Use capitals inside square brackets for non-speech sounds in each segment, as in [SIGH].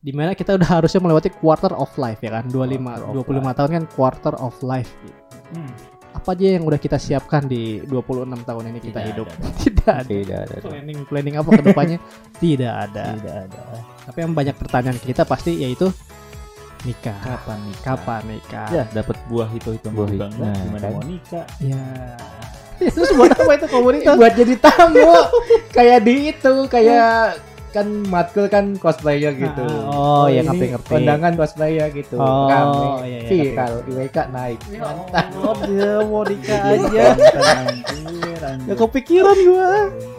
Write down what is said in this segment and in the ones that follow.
di mana kita udah harusnya melewati quarter of life ya kan 25 Quarter of 25 tahun kan quarter of life Hmm. apa aja yang udah kita siapkan di 26 tahun ini kita Tidak hidup ada. [LAUGHS] tidak ada Tidak ada. planning planning apa ke depannya [LAUGHS] tidak ada Tidak ada. tapi yang banyak pertanyaan kita pasti yaitu nikah Kapan nikah? kapan nikah Ya, dapat buah itu itu Buah itu. Nah, Gimana kan. mau nikah? ya [LAUGHS] itu buat apa itu komunitas buat jadi tamu kayak di itu kayak kan matkul kan cosplayer gitu oh, ya, ini ngerti, ngerti. kondangan cosplayer gitu Oh, rame iya, iya, viral IWK naik mantap oh dia mau nikah Aja. Gak kepikiran gua.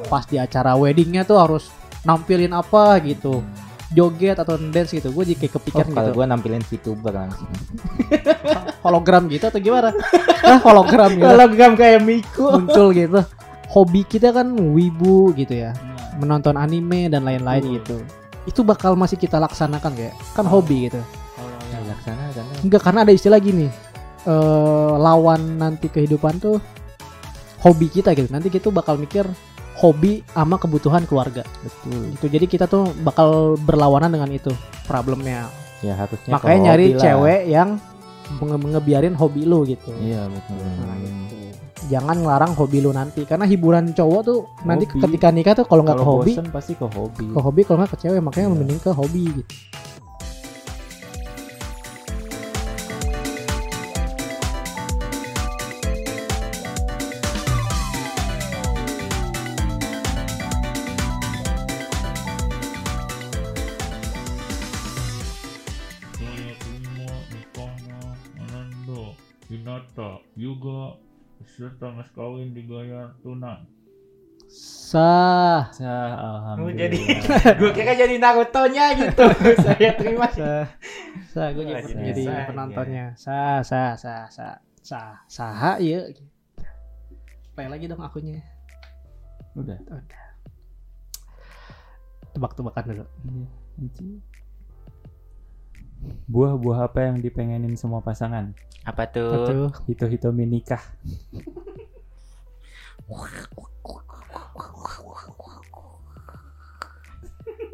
Pas di acara weddingnya tuh harus nampilin apa gitu. Joget atau dance gitu. Gue jadi kayak Oh, kepikiran kalau gitu. gua nampilin VTuber langsung [LAUGHS] Hologram gitu atau gimana? [LAUGHS] Hah, hologram gitu. hologram kayak Miku Muncul gitu. Hobi kita kan wibu gitu ya. Menonton anime dan lain-lain Betul. gitu. Itu bakal masih kita laksanakan kayak. Kan hobi gitu. kalau Ya, yang laksana karena Enggak karena ada istilah gini. eh lawan nanti kehidupan tuh hobi kita gitu. Nanti kita bakal mikir hobi sama kebutuhan keluarga. betul Gitu. Jadi kita tuh bakal berlawanan dengan itu problemnya. ya harusnya Makanya nyari cewek yang nge- ngebiarin hobi lu gitu. iya betul Nah, gitu. Jangan ngelarang hobi lu nanti karena hiburan cowok tuh nanti Hobi. ketika nikah tuh kalau nggak ke hobi, bosen pasti ke hobi. ke hobi kalau nggak ke cewek makanya Iya. mending ke hobi gitu. Hinata juga serta mas kawin dibayar tunai. Sah. Sah, Oh, alhamdulillah. jadi [LAUGHS] gue kira jadi Naruto nya gitu [LAUGHS] saya terima Sah. Sah gue jadi, jadi jadi sah, penontonnya. Sah, sah, sah, sah. Sah, sah, iya. Play lagi dong akunnya. Udah. Udah. Tebak-tebakan dulu. Iya. Buah-buah apa yang dipengenin semua pasangan? apa tuh. Hito-hito nikah.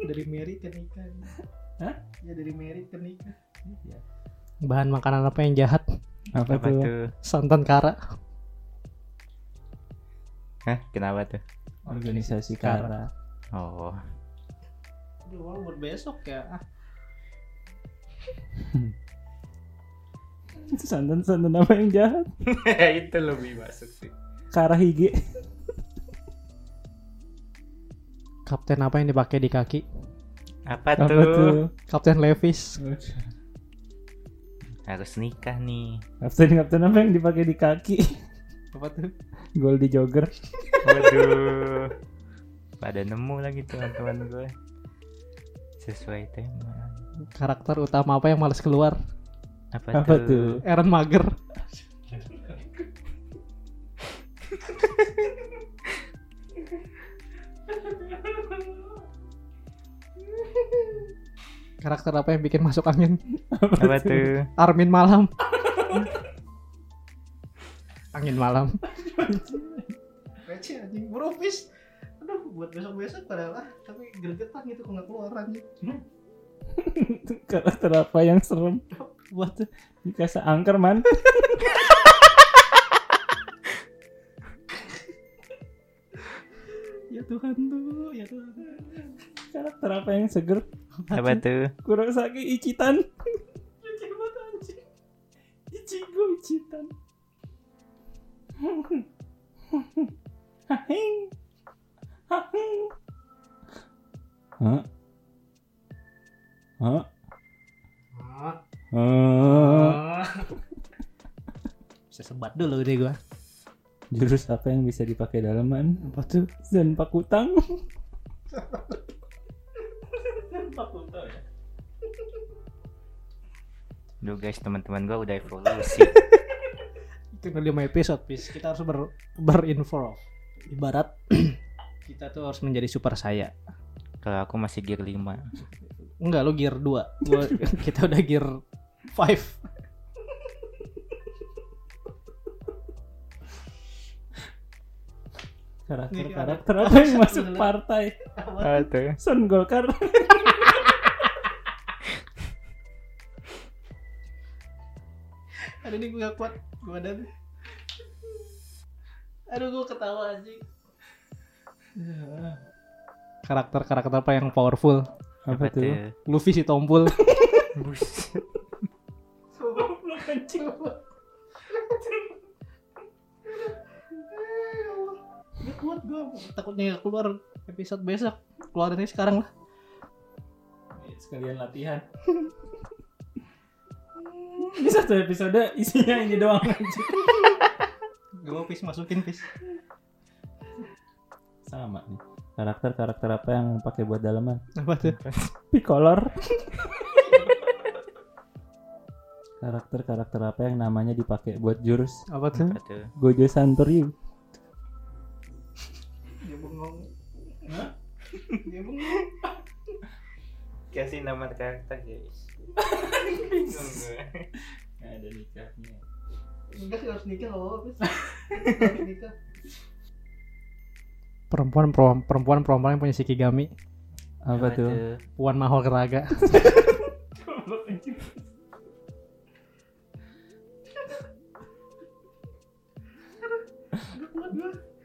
Dari merit ke nikah. Hah? Ya dari merit ke nikah. Iya. Bahan makanan apa yang jahat? Apa, apa tuh? tuh Santan kara. Hah, kenapa tuh Organisasi Kara. Kara. oh Aduh, buat besok ya. Santan-santan apa yang jahat? [LAUGHS] itu lebih masuk sih Kara hige. Kapten apa yang dipakai di kaki? apa, Apa tuh? tuh? Kapten Levis. harus nikah nih Kapten-kapten apa yang dipakai di kaki? Apa tuh? Goldie Jogger. waduh pada nemu lagi teman-teman gue sesuai tema Karakter utama apa yang males keluar? apa, Apa tuh? tuh? Aaron Mager. Karakter apa yang bikin masuk angin? apa tuh Armin Malam. angin malam. Receh anjing, brofis. Aduh, buat besok-besok padahal ah, tapi gregetan gitu kalau nggak keluar anjing. [LAUGHS] Karakter apa yang serem? Buat dikasih angker man. [LAUGHS] Ya Tuhan tuh, ya Tuhan. Karakter apa yang seger? apa tuh Kurosaki Ichitan. Ichigo Ichitan. [LAUGHS] Hahing. Bisa sebat dulu deh gua. Jurus apa yang bisa dipakai dalaman? Apa tuh? Dan pakutang. Duh guys teman-teman gue udah evolusi [LAUGHS] Itu udah lima episode, pis. Kita harus ber berinvolve. Ibarat [CLEARS THROAT] kita tuh harus menjadi super saya. kalau aku masih gear 5 Enggak, lo gear 2. Gua, [LAUGHS] kita udah gear 5. karakter karakter apa yang [LAUGHS] masuk partai? Ada Sun Golkar. Aduh ini gue gak kuat. Gue ada aduh gue ketawa anjing. Karakter karakter apa yang powerful? Apa tuh? Luffy si tompul. [LAUGHS] Buset. Gak kuat gue takutnya gak keluar episode besok. Keluarin aja sekarang lah. Sekalian latihan. [LAUGHS] Ini satu episode isinya ini doang aja. Mau pis masukin pis. Sama nih. Karakter-karakter apa yang pakai buat dalaman? Apa tuh? [LAUGHS] Picolor. Karakter-karakter apa yang namanya dipakai buat jurus? Apa tuh? Gojo Santoryu. Dia bengong. Dia bengong. Kasih nama karakter guys. Nggak ada nikahnya. Sih harus nikah pis. [LAUGHS] Harus nikah. Perempuan perempuan perempuan perempuan yang punya shikigami. Apa, tuh? Puan Mahal Keraga.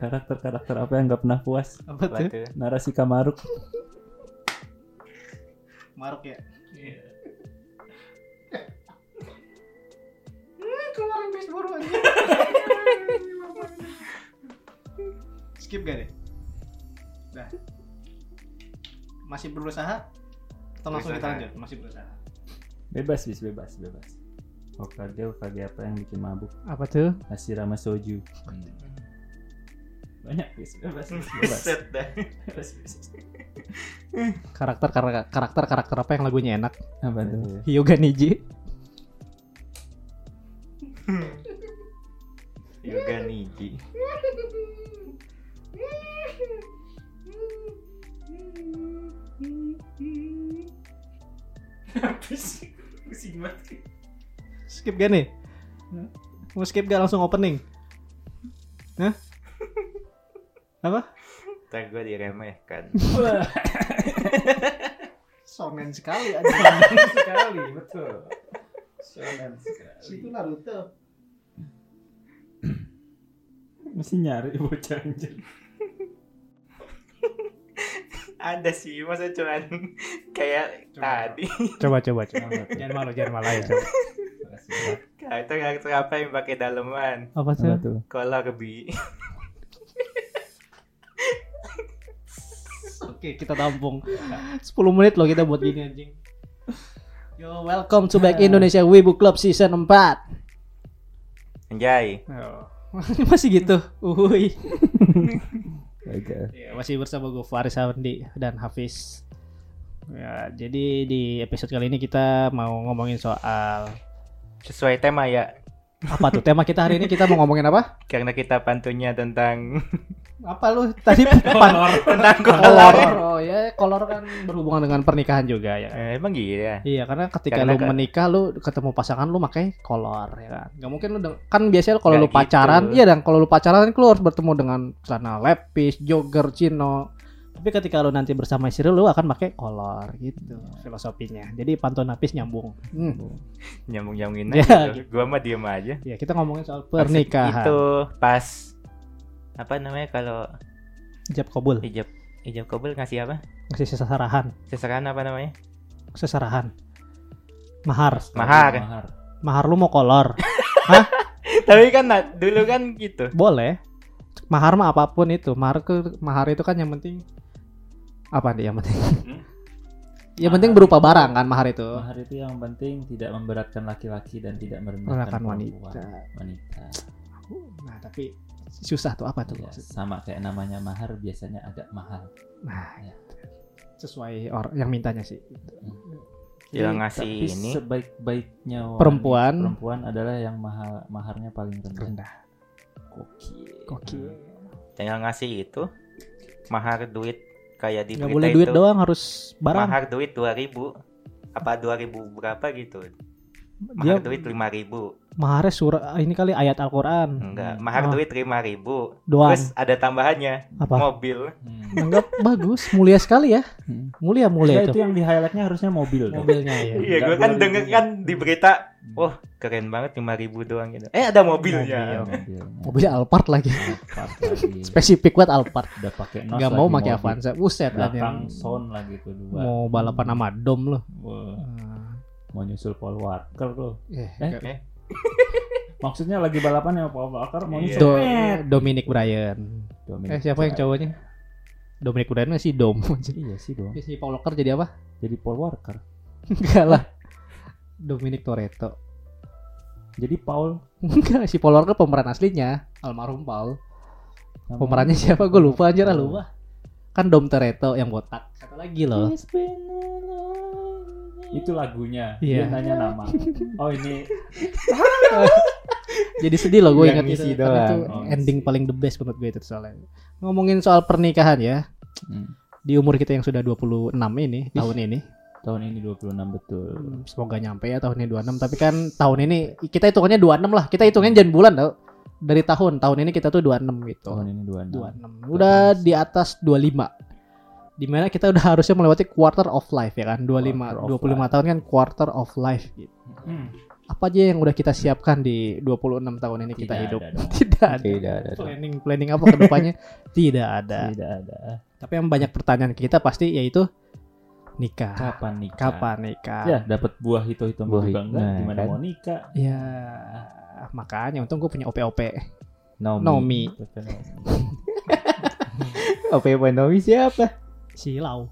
Karakter-karakter apa yang nggak pernah puas? Apa Apa tuh? Narasi Kamaruk. Maruk ya. Keluarin bis baru aja. Skip gak deh? Dah. Masih berusaha? Atau langsung lanjut? Masih berusaha. Bebas bis, bebas, bebas. Hokage, Hokage apa yang bikin mabuk? Apa tuh? Hashirama Soju. Banyak bis, bebas, bis, [LAUGHS] bebas. Set dah. Bebas, bis. Karakter karakter karakter karakter apa yang lagunya enak? Apa tuh? Hyuga Niji. [LAUGHS] Yoga Niji. [LAUGHS] Habis. Pusing banget. Skip gak nih? Mau skip gak langsung opening? Hah? Apa? Ntar gue diremehkan. Sonen sekali aja. [LAUGHS] sekali, betul. Shonen sekali. Itu Naruto. Mesti nyari bocah anjir. Ada sih, masa cuman [LAUGHS] kayak tadi. Coba coba coba. jangan malu jangan malu ya coba. Karakter karakter apa yang pakai daleman? Apa Apa tuh? tuh? Kolor bi. Oke kita tampung 10 menit loh kita buat gini anjing. Yo welcome to back Indonesia Wibu Club season 4 Anjay. [LAUGHS] Masih gitu. Uhuy. Oke. Ya, masih bersama gue Faris Awandi dan Hafiz. Ya, jadi di episode kali ini kita mau ngomongin soal Sesuai tema ya. apa tuh tema kita hari ini kita mau ngomongin apa? Karena kita pantunnya tentang Apa lu tadi [LAUGHS] pan tentang kolor? kolor. Oh ya, kolor kan berhubungan dengan pernikahan juga ya. Eh, emang iya. Iya, karena ketika Karena lu menikah lu ketemu pasangan lu pakai kolor ya kan. Gak mungkin lu deng- kan biasanya kalau lu Nggak pacaran, gitu. iya dan kalau lu pacaran kan lu harus bertemu dengan celana lepis, jogger, chino. Tapi ketika lu nanti bersama istri lu akan pakai kolor gitu filosofinya. Jadi pantun napis nyambung. Hmm. Nyambung nyambungin [LAUGHS] Ya, aja. gitu. Gua mah diem aja. Ya, kita ngomongin soal Pas pernikahan. Itu pas apa namanya kalau Ijab kabul, ijab ijab kabul ngasih apa? ngasih seserahan, Seserahan apa namanya? seserahan. Mahar. Mahar. Mahar. Mahar lu mau kolor. [LAUGHS] Tapi kan nah, dulu kan gitu. Boleh. Mahar mah apa pun itu. Mahar ke mahar itu kan yang penting apa nih yang penting? Hmm? yang penting berupa barang kan mahar itu. Mahar itu yang penting tidak memberatkan laki-laki dan tidak merendahkan wanita. Wanita. Nah, tapi susah tuh apa tuh? Ya, sama kayak namanya mahar biasanya agak mahal. Nah, ya. sesuai orang yang mintanya sih. Hmm. Yang ngasih tapi ini. Sebaik-baiknya perempuan perempuan adalah yang mahal maharnya paling rendah. rendah. Koki. Koki. yang ngasih itu mahar duit kayak di Gak boleh duit itu, doang harus barang. Mahar duit ribu, apa dua ribu berapa gitu. Mahar Dia, duit 5000 Mahar surat ini kali ayat Al-Quran. Enggak, mahar ah. duit lima ribu. Doan. Terus ada tambahannya. Apa? Mobil. Hmm. Enggak bagus, mulia sekali ya. Hmm. Mulia mulia iya, itu. itu yang di highlightnya harusnya mobil. Mobilnya ya. Iya, iya gue kan denger kan di berita, hmm. wah oh, keren banget lima ribu doang gitu. Eh ada mobilnya. Mobil, mobil. mobilnya Alphard lagi. Alphard lagi. [LAUGHS] Spesifik buat Alphard. Udah pakai Enggak mau pakai Avanza. Buset lah. yang sound lagi tuh dua. Mau balapan sama Dom loh. Wah. Ah. Mau nyusul Paul Walker loh. Eh, eh. Maksudnya lagi balapan sama Paul Walker mau nyusul Do-. Dominic Bryan. Dominic Eh siapa yang Bryan. cowoknya? Dominic Bryan masih Dom. Iya sih dong. si Paul Walker jadi apa? Jadi Paul Walker. Enggak lah. Dominic Toretto. Jadi Paul Enggak, si Paul Walker pemeran aslinya. Almarhum Paul. Pemerannya siapa? Gue lupa aja lah lupa. Kan Dom Toretto yang botak. Satu lagi loh. Itu lagunya. Iya. Dia nanya nama. Oh ini [LAUGHS] Jadi sedih loh gue ingat itu. Karena itu Oh, ending paling the best menurut gue itu soalnya. Ngomongin soal pernikahan ya. Hmm. Di umur kita yang sudah 26 ini, tahun ini. tahun ini 26 betul. Semoga nyampe ya tahun ini 26. Tapi kan tahun ini kita hitungannya 26 lah. Kita hitungnya jangan bulan tau. Dari tahun. Tahun ini kita tuh 26 gitu. Tahun ini 26. 26. Udah di atas 25. Di mana kita udah harusnya melewati quarter of life ya kan. 25, Quarter of 25 life. tahun kan quarter of life gitu. Hmm. Apa aja yang udah kita siapkan di 26 tahun ini kita Tidak hidup? ada. [LAUGHS] Tidak ada. Tidak ada. Planning planning apa ke depannya? [LAUGHS] Tidak ada. Tidak ada. Tapi yang banyak pertanyaan ke kita pasti yaitu nikah. Kapan nikah? Kapan nikah? Ya, dapat buah hitung-hitung Buah juga enggak. nah, Gimana kan. mau nikah? Ya, makanya untung gue punya OP-OP. Nomi. Nomi. Yang [LAUGHS] Nomi siapa? Silau.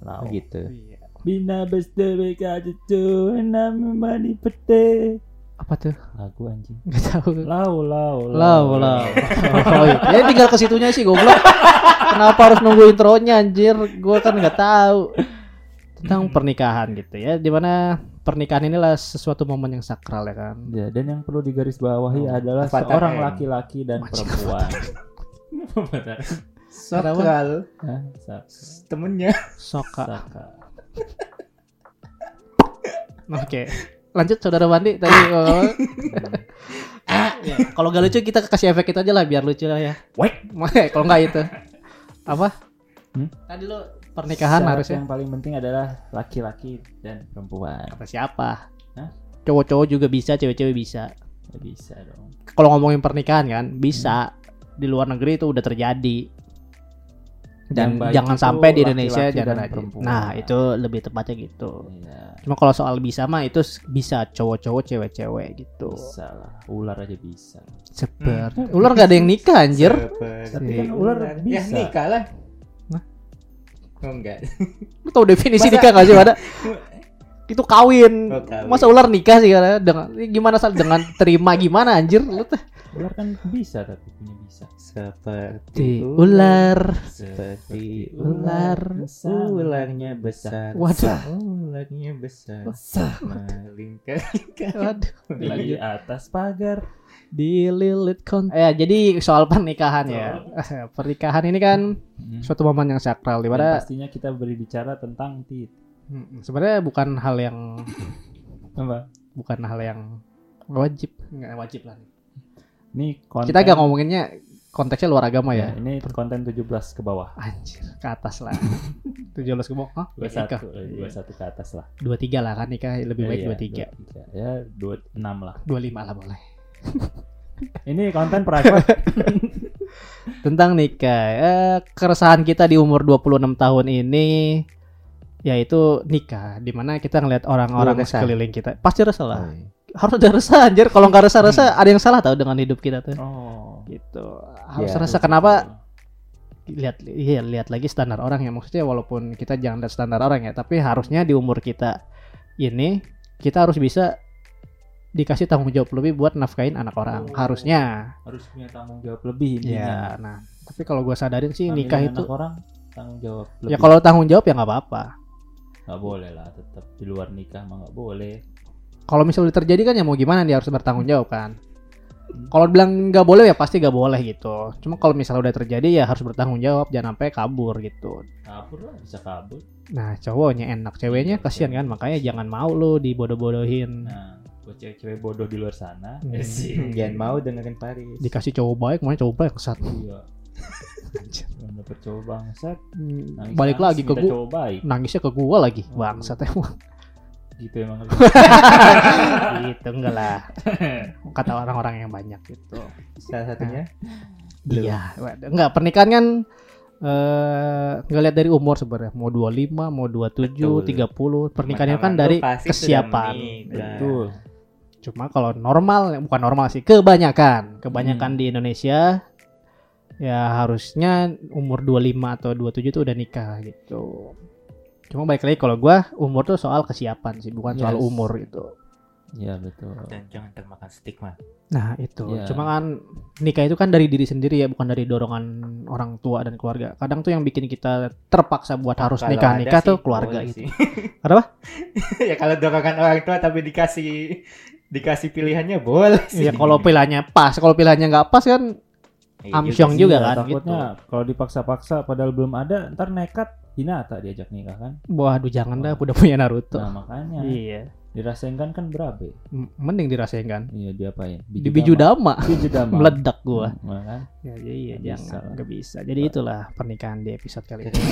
Lau. Gitu. Iya. Bina beste beka cucu nama mani pete. Apa tuh? Lagu anjing. Gak tahu. Lau lau Lau, lau. Oh, iya. Ya tinggal ke situnya sih goblok. Kenapa harus nunggu intronya anjir? Gue kan nggak tahu tentang pernikahan gitu ya. Di mana pernikahan inilah sesuatu momen yang sakral ya kan. Ya, dan yang perlu digarisbawahi Oh, adalah seorang M. laki-laki dan Wajib perempuan. [LAUGHS] Hah? Sa- Temennya. Soka. Saka. Oke. Lanjut saudara Wandi tadi. oh. [LAUGHS] Ya, kalau gak lucu kita kasih efek itu aja lah biar lucu lah ya. Wek. kalau nggak itu apa? Hmm? Tadi lo pernikahan Syarat harusnya yang paling penting adalah laki-laki dan perempuan. kata siapa? Hah? Cowok-cowok juga bisa, cewek-cewek bisa. Ya bisa dong. Kalau ngomongin pernikahan kan bisa di luar negeri itu udah terjadi. Dan jangan itu sampai di Indonesia laki-laki jangan dan aja. perempuan. Nah, itu lebih tepatnya gitu. Iya, Cuma kalau soal bisa mah itu bisa cowok-cowok, cewek-cewek gitu. bisa lah. Ular aja bisa. Seperti ular gak ada yang nikah anjir. Tapi kan ular Ya bisa. nikah lah. Hah? Oh enggak. [LAUGHS] Lu tau definisi Masa- nikah gak sih ada? [LAUGHS] Itu kawin. Oh, kawin. Masa ular nikah sih karena dengan gimana sal dengan terima gimana anjir lu teh. Ular kan bisa tapi punya bisa. Seperti ular. Seperti ular. Ularnya besar. Waduh. Ularnya besar. Sah. Melingkar. [LAUGHS] Waduh. Di atas pagar. Dililit kon. Eh jadi soal pernikahan ya. [LAUGHS] pernikahan ini kan Hmm. suatu momen yang sakral di Dan mana pastinya kita berbicara tentang tit. Mm, sebenarnya bukan hal yang Apa? bukan hal yang wajib, nggak wajib lah. Ini konten. Kita gak ngomonginnya konteksnya luar agama Ya, ya. ini konten 17 ke bawah. Anjir, ke atas lah. [LAUGHS] 17 ke bawah. Hah? 21, Nikah. eh, 21 ke atas lah. 23 lah kan nikah lebih baik Eh, 23. iya, 23. Ya, 26 lah. 25 lah boleh. [LAUGHS] Ini konten private. [LAUGHS] Tentang nikah. Eh, keresahan kita di umur 26 tahun ini yaitu nikah di mana kita ngeliat orang-orang sekeliling kita pasti resah lah iya. Harus ada resah anjir kalau nggak resah resah ada yang salah tau dengan hidup kita tuh oh. gitu harus Ya, resah kenapa lihat iya lihat lagi standar orang ya maksudnya walaupun kita jangan lihat standar orang ya tapi harusnya di umur kita ini kita harus bisa dikasih tanggung jawab lebih buat nafkahin anak orang Oh. harusnya Harus punya tanggung jawab lebih intinya. ya nah tapi kalau gua sadarin sih Ngambilin nikah anak itu orang tanggung jawab lebih. ya kalau tanggung jawab ya nggak apa-apa nggak boleh lah tetap di luar nikah mah nggak boleh. Kalau misalnya terjadi kan ya mau gimana dia harus bertanggung jawab kan kalau bilang nggak boleh ya pasti nggak boleh gitu cuma kalau misalnya udah terjadi ya harus bertanggung jawab jangan sampai kabur gitu Kabur lah bisa kabur. nah cowoknya enak ceweknya kasihan kan makanya jangan mau lu dibodoh-bodohin Nah, buat cewek-cewek bodoh di luar sana. Hmm. Eh, sih. [LAUGHS] Jangan mau dengerin Paris. Dikasih cowok baik, maunya cowok baik kesat. Iya. Dapet cowok bangsat. Hmm, nangis Balik nangis, lagi ke gua. Baik. Nangisnya ke gua lagi. Oh. Bangsat emang. Gitu emang. [LAUGHS] gitu enggak lah. Kata orang-orang yang banyak gitu. Salah satunya. Iya, waduh. enggak pernikahan kan eh nggak lihat dari umur sebenarnya mau 25 mau 27 30 pernikahan itu kan dari kesiapan. Betul. cuma kalau normal bukan normal sih kebanyakan kebanyakan Hmm. di Indonesia ya harusnya umur 25 atau 27 itu udah nikah gitu cuma balik lagi kalau gua umur tuh soal kesiapan sih bukan soal Yes. umur gitu Iya betul. Dan jangan termakan stigma. nah itu Iya. cuma kan nikah itu kan dari diri sendiri ya bukan dari dorongan orang tua dan keluarga kadang tuh yang bikin kita terpaksa buat harus Kalau nikah nikah sih, tuh keluarga gitu. Kenapa? [LAUGHS] [LAUGHS] ya kalau dorongan orang tua tapi dikasih dikasih pilihannya boleh sih. ya kalau pilihannya pas kalau pilihannya nggak pas kan Iya Amsyong juga Iya, kan takutnya kalau dipaksa-paksa padahal belum ada ntar nekat Hinata diajak nikah kan? Waduh jangan dah udah punya Naruto. Nah makanya. Iya. Dirasain kan berabe. M- mending dirasain kan iya diapain? Di biju dama. biju dama. [LAUGHS] Meledak gua. Hmm, kan? ya jadi iya bisa jangan lah. nggak bisa. Jadi itulah pernikahan di episode kali ini.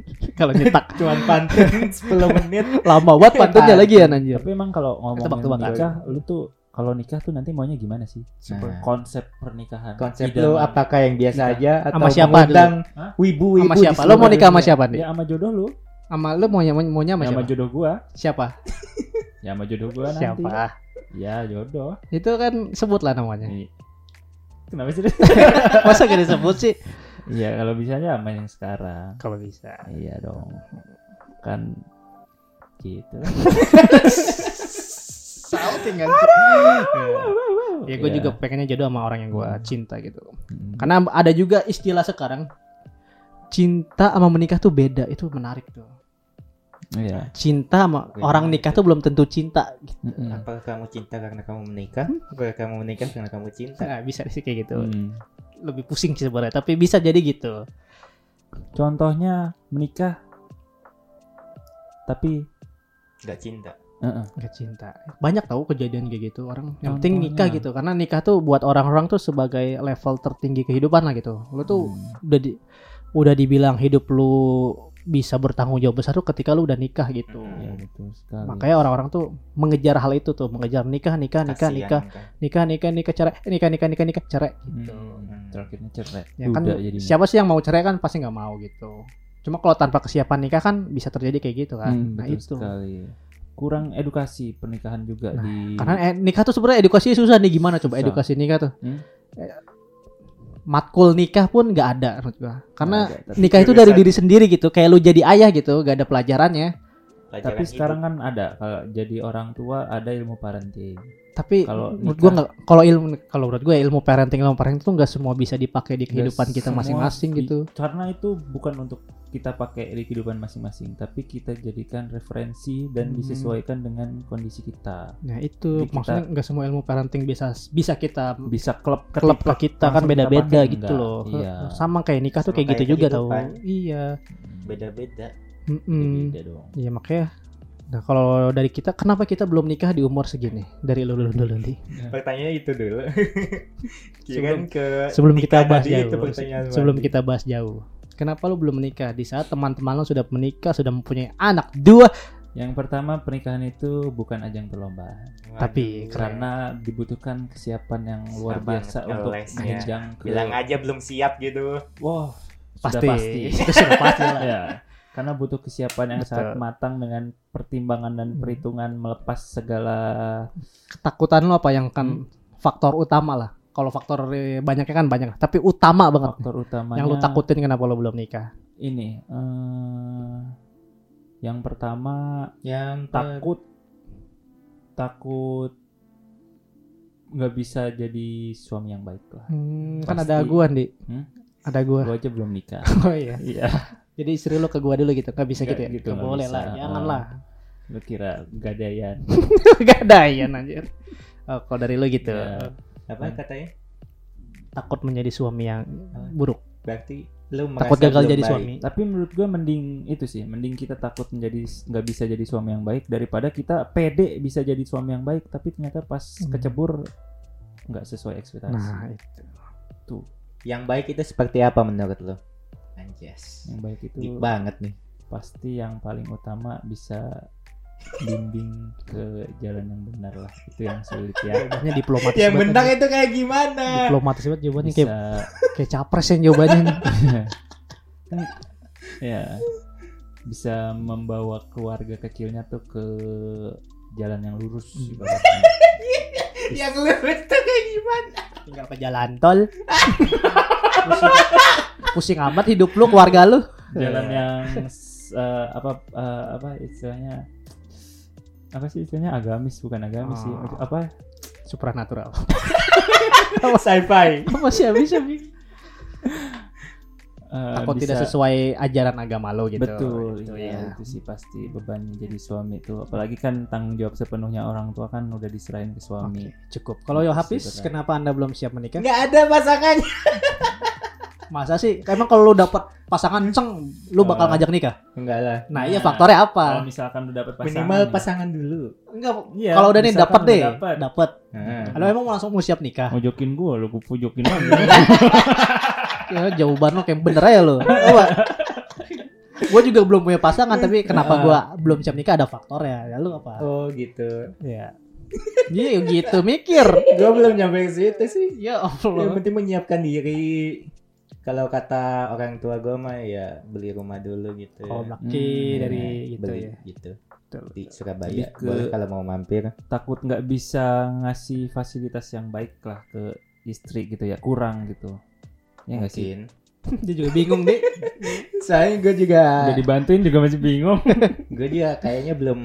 [LAUGHS] Kalau nyetak [LAUGHS] Cuman pantun 10 menit. lama banget pantunnya lagi ya anjir. Tapi emang kalau ngomongin nikah lu tuh kalau nikah tuh nanti maunya gimana sih? Nah. konsep pernikahan. Konsep lu apakah yang biasa Nikah. aja atau Sama siapa mengundang Hah? wibu-wibu sama di siapa? lo mau nikah sama siapa nih? Ya sama jodoh lu. Sama lo maunya maunya sama ya sama siapa? jodoh gua. Siapa? Ya sama jodoh gua nanti. Siapa? Ya jodoh. Itu kan sebut lah namanya. Nih. kenapa sih? [LAUGHS] Masa gak disebut sih? Iya kalau bisanya sama yang sekarang. Kalau bisa. Iya dong. Kan gitu. [LAUGHS] salting kan ya gue Iya. juga pengennya jodoh sama orang yang gue cinta gitu Hmm. karena ada juga istilah sekarang cinta sama menikah tuh beda itu menarik tuh Iya. cinta sama Beda orang nikah gitu. tuh belum tentu cinta gitu. Apakah kamu cinta karena kamu menikah? Apakah kamu menikah karena kamu cinta? nggak bisa sih kayak gitu Hmm. lebih pusing sih sebenarnya tapi bisa jadi gitu Contohnya menikah tapi Gak cinta. Uh-uh. nggak cinta banyak tahu kejadian kayak gitu orang yang penting nikah gitu karena nikah tuh buat orang-orang tuh sebagai level tertinggi kehidupan lah gitu lu tuh Hmm. udah di udah dibilang hidup lu bisa bertanggung jawab besar tuh ketika lu udah nikah gitu ya betul sekali. makanya orang-orang tuh mengejar hal itu tuh mengejar nikah nikah nikah Kasihan nikah kan. nikah nikah nikah cerai nikah nikah nikah nikah cerai gitu Hmm. Terakhirnya cerai. ya kan jadinya. siapa sih yang mau cerai kan pasti nggak mau gitu cuma kalau tanpa kesiapan nikah kan bisa terjadi kayak gitu kan Hmm, nah betul itu sekali. Kurang edukasi pernikahan juga Nah, di karena eh, nikah tuh sebenarnya edukasinya susah nih gimana coba Susah. edukasi nikah tuh Hmm? Eh, matkul nikah pun nggak ada menurut gua karena ada, tapi nikah itu dari diri sendiri gitu kayak lu jadi ayah gitu gak ada pelajarannya Pelajaran Tapi sekarang hidup. kan ada kalau jadi orang tua ada ilmu parenting. tapi Kalau menurut nggak kalau ilmu kalau menurut gua ilmu parenting ilmu parenting itu nggak semua bisa dipakai di kehidupan Nggak kita masing-masing gitu Karena itu bukan untuk kita pakai di kehidupan masing-masing, tapi kita jadikan referensi dan Hmm. disesuaikan dengan kondisi kita. nah itu Jadi kita- maksudnya nggak semua ilmu parenting bisa bisa kita Bisa klub klub ke kita kan kita beda-beda pakai, gitu enggak. loh Iya. sama kayak nikah tuh Sama kayak gitu kayak juga tau iya beda-beda. Mm-mm. Beda dong. Iya makanya Nah kalau dari kita kenapa kita belum nikah di umur segini? Dari lu dulu dulu nih. Pertanyaannya itu dulu. Kira [LAUGHS] Sebelum- ke Sebelum kita bahas jauh. pertanyaan Sebelum kita bahas jauh. Kenapa lu belum menikah? Di saat teman-teman lu sudah menikah, sudah mempunyai anak dua, Yang pertama pernikahan itu bukan ajang perlombaan, Waduh, tapi keren. karena dibutuhkan kesiapan yang luar biasa untuk ngelesnya. menjenjang ke bilang aja belum siap gitu. Wah, pasti. sudah pasti. Itu sudah pasti lah. [LAUGHS] ya karena butuh kesiapan yang Betul. sangat matang dengan pertimbangan dan Hmm. perhitungan melepas segala Ketakutan lu apa yang kan faktor utama lah. Kalau faktor banyaknya kan banyak, tapi utama banget. faktor utamanya Yang lu takutin kenapa lu belum nikah? ini eh, yang pertama Yang takut takut nggak bisa jadi suami yang baik lah Hmm, kan ada gua, Di. Hmm? Ada gua. gua aja belum nikah [LAUGHS] Oh iya. iya Jadi istri lu ke gua dulu gitu. Gak bisa Nggak gitu ya? gitu, nggak boleh bisa. lah, janganlah. lu kira gadaian Gak ada ya anjir. Oh, kalau dari lu gitu. Ya. apa katanya? Takut menjadi suami yang buruk. Berarti Lu takut gagal belum jadi baik. suami. Tapi menurut gue mending itu sih, mending kita takut menjadi nggak bisa jadi suami yang baik daripada kita pede bisa jadi suami yang baik tapi ternyata pas Hmm. kecebur nggak sesuai ekspektasi. Nah, itu. Tuh, Yang baik itu seperti apa menurut lu? Anjas. yang baik itu Deep banget nih. pasti yang paling utama bisa bimbing ke jalan yang benar lah. Itu yang sulit ya. Jawabannya diplomatis Yang benar itu kayak gimana? Diplomatis banget jawabannya Bisa kayak kayak capres yang jawabannya. [LAUGHS] ya bisa membawa keluarga kecilnya tuh ke jalan yang lurus Hmm. ibaratnya. [LAUGHS] Yang lurus tuh kayak gimana? Tinggal ke jalan tol. [LAUGHS] pusing, amat hidup lu, keluarga lu. jalan yang eh, apa eh, apa istilahnya apa sih istilahnya agamis bukan agamis sih Oh. apa Supranatural. [LAUGHS] Sci-fi. Masih habis habis. eh, Takut bisa- tidak sesuai ajaran agama lo gitu. betul Gitu, iya, ya. itu sih pasti beban jadi suami itu apalagi kan tanggung jawab sepenuhnya orang tua kan udah diserahin ke suami Oke, cukup. Kalau yo Itu sih habis, kenapa anda belum siap menikah? Nggak ada pasangannya. [LAUGHS] Masa sih? Emang kalau lu dapat pasangan ceng, lu bakal ngajak nikah? Enggak lah. Nah, iya Nah, faktornya kalau apa? misalkan udah dapet pasangan Minimal pasangan dulu. Enggak. Iya, kalau udah nih udah deh, dapet. dapat. Nah. Kalau emang mau langsung mau siap nikah? mojokin gua lu pujokin lagi [LAUGHS] Ya, jawaban lo kayak bener aja lo. gue juga belum punya pasangan tapi kenapa gue belum siap nikah ada faktornya. Ya lu apa? Oh gitu. Ya. Iya gitu mikir. Gue belum nyampe ke situ sih. Ya Yang Allah. penting menyiapkan diri. Kalau kata orang tua gue mah ya beli rumah dulu gitu. Oh, Hmm, laki dari Nah, gitu beli ya. gitu. Betul. Di Surabaya. Lebih ke- Boleh kalau mau mampir. takut nggak bisa ngasih fasilitas yang baik lah ke istri gitu ya kurang gitu ya nggak sih. [LAUGHS] Dia juga bingung deh. [LAUGHS] Soalnya gue juga udah dibantuin juga masih bingung [LAUGHS] gue juga kayaknya belum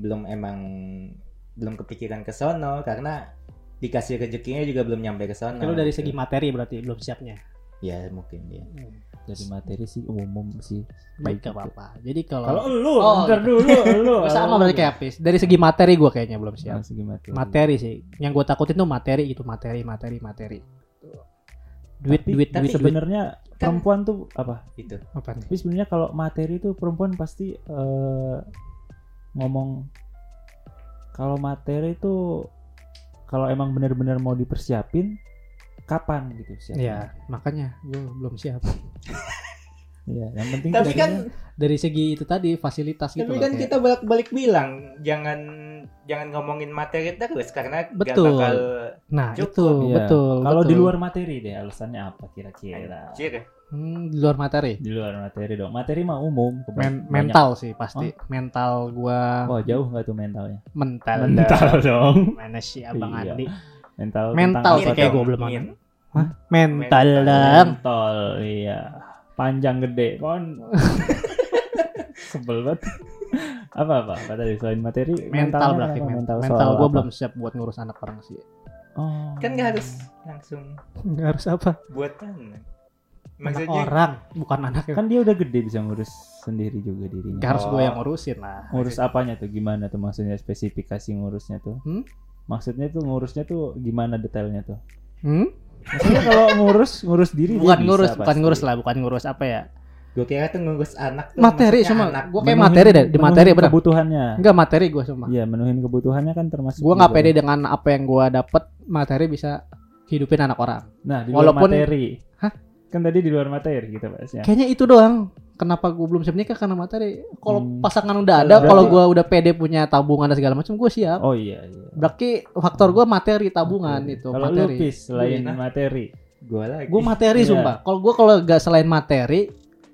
belum emang belum kepikiran ke sono karena dikasih rezekinya juga belum nyampe ke sono. Kalau dari gitu. segi materi berarti belum siapnya. Ya mungkin ya. dari materi sih umum sih Baik gak apa-apa. Jadi kalau kalau lu Oh, ntar dulu lu [LAUGHS] sama berarti kayak Apis. Dari segi materi gue kayaknya belum siap. Dari segi materi. Materi sih. Yang gue takutin tuh materi gitu, materi, materi, materi. Duit, tapi, duit, tapi duit, sebenarnya Kan- perempuan tuh apa Itu. Apa tapi sebenarnya kalau materi tuh perempuan pasti eh, ngomong kalau materi tuh kalau emang benar-benar mau dipersiapin kapan gitu siapnya Ya, makanya gue belum siap. [LAUGHS] Iya, yang penting Tapi kan Dari segi itu tadi fasilitas gitu. tapi kan kayak- kita balik-balik bilang jangan jangan ngomongin materi terus karena gak Betul. bakal Nah, cukup. itu Iya. betul. kalau di luar materi deh alasannya apa kira-kira anjir. Hmm, di luar materi. di luar materi dong materi mah umum Men- banyak. mental sih pasti. Mental gua wah jauh nggak tuh mentalnya mental. mental dong Mana sih Abang Iya. Andi? Mental Mental tentang sih apa kayak gue belum. Hah? Mental Mental. dong. Mentol, iya. Panjang gede, kon. [LAUGHS] Sebel banget. apa apa? Apa tadi selain materi? Mental berarti mental. Mental gue apa? belum siap buat ngurus anak orang sih. Oh. Kan nggak harus langsung Nggak harus apa? buatan. Anak Maksudnya orang, bukan anak kan dia udah gede bisa ngurus sendiri juga dirinya. Nggak harus gue Oh. yang ngurusin lah. Ngurus apanya tuh? Gimana tuh maksudnya spesifikasi ngurusnya tuh? Hmm? Maksudnya tuh ngurusnya tuh gimana detailnya tuh? Hmm? Maksudnya kalau ngurus ngurus diri Bukan bisa ngurus, bukan pasti. ngurus lah, bukan ngurus apa ya? gue kira tuh ngurus anak tuh Materi cuma anak. gue kayak Menuhin- materi deh, di materi benar. Kebutuhannya. Enggak materi gue cuma. Iya, menuhin kebutuhannya kan termasuk. Gue nggak pede dengan apa yang gue dapet materi bisa hidupin anak orang. Nah, di Walaupun- luar materi. Hah? Kan tadi di luar materi gitu bahasnya. Kayaknya itu doang. Kenapa gue belum siap nikah karena materi. Kalau Hmm. pasangan udah ada, Berarti- kalau gue udah pede punya tabungan dan segala macam, gue siap. Oh iya iya. Berarti faktor gue materi tabungan Oke. itu Kalau lu materi. Pis, selain Iya. materi. gue lagi Gue materi Iya. sumpah. Kalau gue kalau gak selain materi,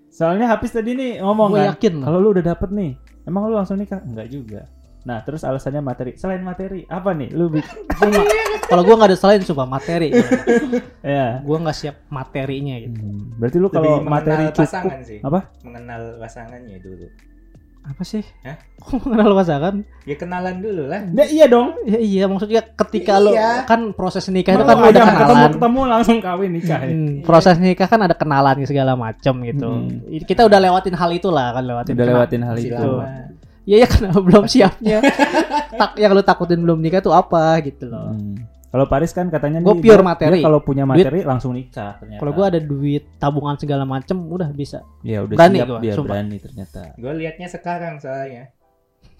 Soalnya habis tadi nih ngomong gue kan. yakin. Kalau lu udah dapet nih, emang lu langsung nikah? Enggak juga. Nah, terus alasannya materi. Selain materi, apa nih? Lu bi- [LAUGHS] Sumpah. kalau gue nggak ada selain sumpah materi. [LAUGHS] ya. gue nggak siap materinya gitu. Hmm, Berarti lu Lebih kalau mengenal materi cukup pasangan sih apa? mengenal pasangannya dulu Apa sih? Hah? [LAUGHS] Kok mengenal pasangan? ya kenalan dulu lah Ya, iya dong. Ya iya maksudnya ketika lo Iya. kan proses nikah itu kan aja udah ketemu kenalan. ketemu langsung kawin nikah. ya. Hmm, proses nikah kan ada kenalan segala macam gitu. Hmm. Kita udah lewatin hal itulah kan lewatin. Udah lewatin hal itu. lama. Iya ya kenapa belum siapnya? [LAUGHS] tak yang lu takutin belum nikah tuh apa gitu loh. Hmm. Kalau Paris kan katanya Gua dia- pure dia- materi. dia kalau punya materi langsung nikah ternyata. Kalau gue ada duit tabungan segala macem udah bisa. ya udah berani siap gua, dia sumpah. berani ternyata. Gue liatnya sekarang soalnya.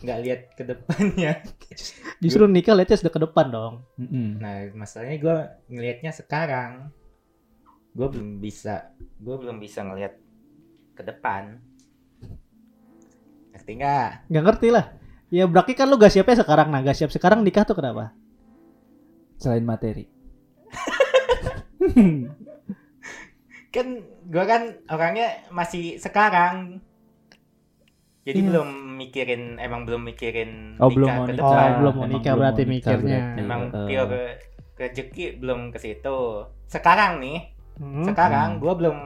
Nggak lihat ke depannya. [LAUGHS] Justru nikah lihatnya sudah ke depan dong. Nah, masalahnya gue ngelihatnya sekarang. Gue belum bisa. Gue belum bisa ngelihat ke depan. Ngerti nggak? Gak ngerti lah. Ya berarti kan lu gak siapnya sekarang. Nah gak siap sekarang nikah tuh kenapa? Selain materi. Kan gue kan orangnya masih sekarang. Jadi Iya. belum mikirin, emang belum mikirin Oh, belum mau ke nikah. Oh depan. belum mau nikah belum berarti nikah mikirnya. berarti. Emang Eh. pure rezeki belum ke situ. Sekarang nih, Hmm. sekarang Hmm. gue belum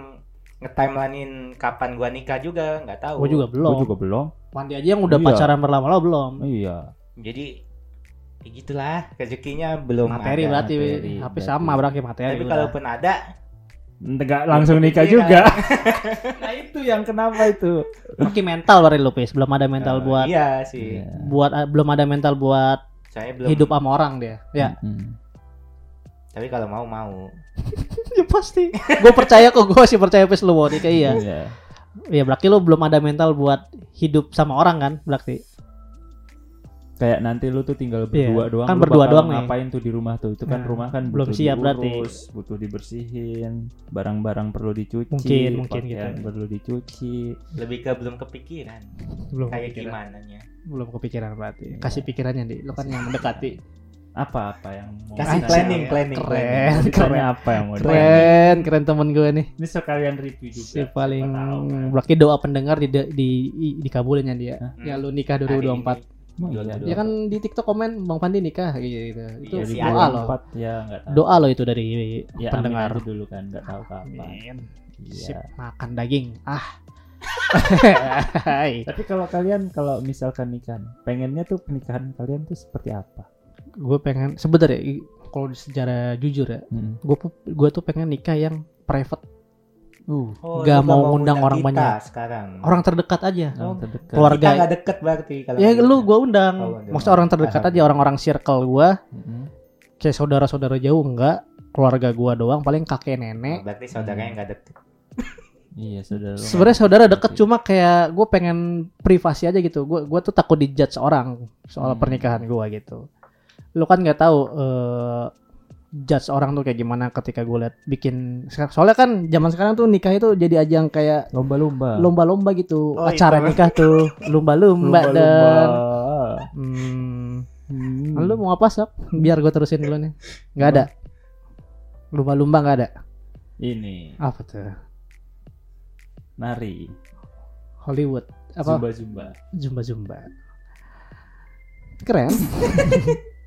ngetimelinein kapan gue nikah juga, nggak tahu. Gue juga belum. Gue juga belum. Wandi aja yang udah Iya. pacaran berlama-lama belum. Iya. Jadi ya gitulah rezekinya belum materi ada. berarti, materi, HP berarti. sama berarti materi. Tapi udah. kalaupun ada, Enggak langsung nikah kepikiran. juga. [LAUGHS] nah itu yang kenapa itu? Mungkin mental berarti lu Pis. Belum ada mental eh, buat Iya sih. Iya. buat ah, belum ada mental buat Saya belum. hidup sama orang dia. Ya. Mm-mm. Tapi kalau mau mau. [LAUGHS] ya pasti. gue percaya kok gue masih percaya Pis lu mau nikah iya. Iya. Ya berarti lu belum ada mental buat hidup sama orang kan berarti. Kayak nanti lu tuh tinggal Iya, berdua doang. kan lu berdua bakal doang nih. Ngapain tuh di rumah tuh? Itu kan Nah, rumah kan belum butuh siap berarti. diurus, butuh dibersihin, barang-barang perlu dicuci, Mungkin, mungkin gitu. perlu dicuci. Lebih ke belum kepikiran. Belum Kayak kepikiran. gimana nya? Belum kepikiran berarti. Kasih pikirannya di. Lu kan yang mendekati. Apa-apa yang mau Kasih planning, planning, planning. Keren, ditanya keren. apa yang mau? Keren, keren temen gue nih. Ini sekalian review juga. Si paling tahu kan. berarti doa pendengar di di, di dikabulin ya dia. Hah? Ya lu nikah 2024. Emang iya. Ya kan di TikTok komen Bang Pandi nikah gitu. Itu Iya, si doa Adi. loh. Empat ya tahu. Doa loh itu dari ya, pendengar. amin dulu kan nggak tahu kapan. Iya. Sip, makan daging. Ah. [LAUGHS] Tapi kalau kalian kalau misalkan nikah, pengennya tuh pernikahan kalian tuh seperti apa? Gue pengen sebenarnya kalau secara jujur ya, Hmm. gue gue tuh pengen nikah yang private, Uh, Oh, Nggak lu mau ngundang ngundang orang kita banyak. sekarang. orang terdekat aja. Oh, terdekat. keluarga. Kita nggak deket berarti kalau Ya lu gue undang, Oh, undang. maksudnya orang terdekat aja, orang-orang circle gue, Mm-mm. kayak saudara-saudara jauh enggak, keluarga gue doang, paling kakek Oh, nenek. berarti saudaranya nggak deket. Iya saudara. Sebenarnya saudara deket cuma kayak gue pengen privasi aja gitu. Gue gue tuh takut dijudge orang soal Hmm. pernikahan gue gitu. Lu kan nggak tahu eh, judge orang tuh kayak gimana ketika gue liat bikin soalnya kan zaman sekarang tuh nikah itu jadi ajang kayak lomba-lomba. lomba-lomba gitu. Oh, acara itu. nikah tuh. Lumba-lumba dan Lomba-lomba. hmm, Hmm. lu mau apa sok? Biar gue terusin dulu nih. Nggak ada. Lumba-lumba nggak ada. Ini. Apa tuh? Nari. Hollywood. Apa? Zumba-zumba. zumba-zumba. Keren [LAUGHS]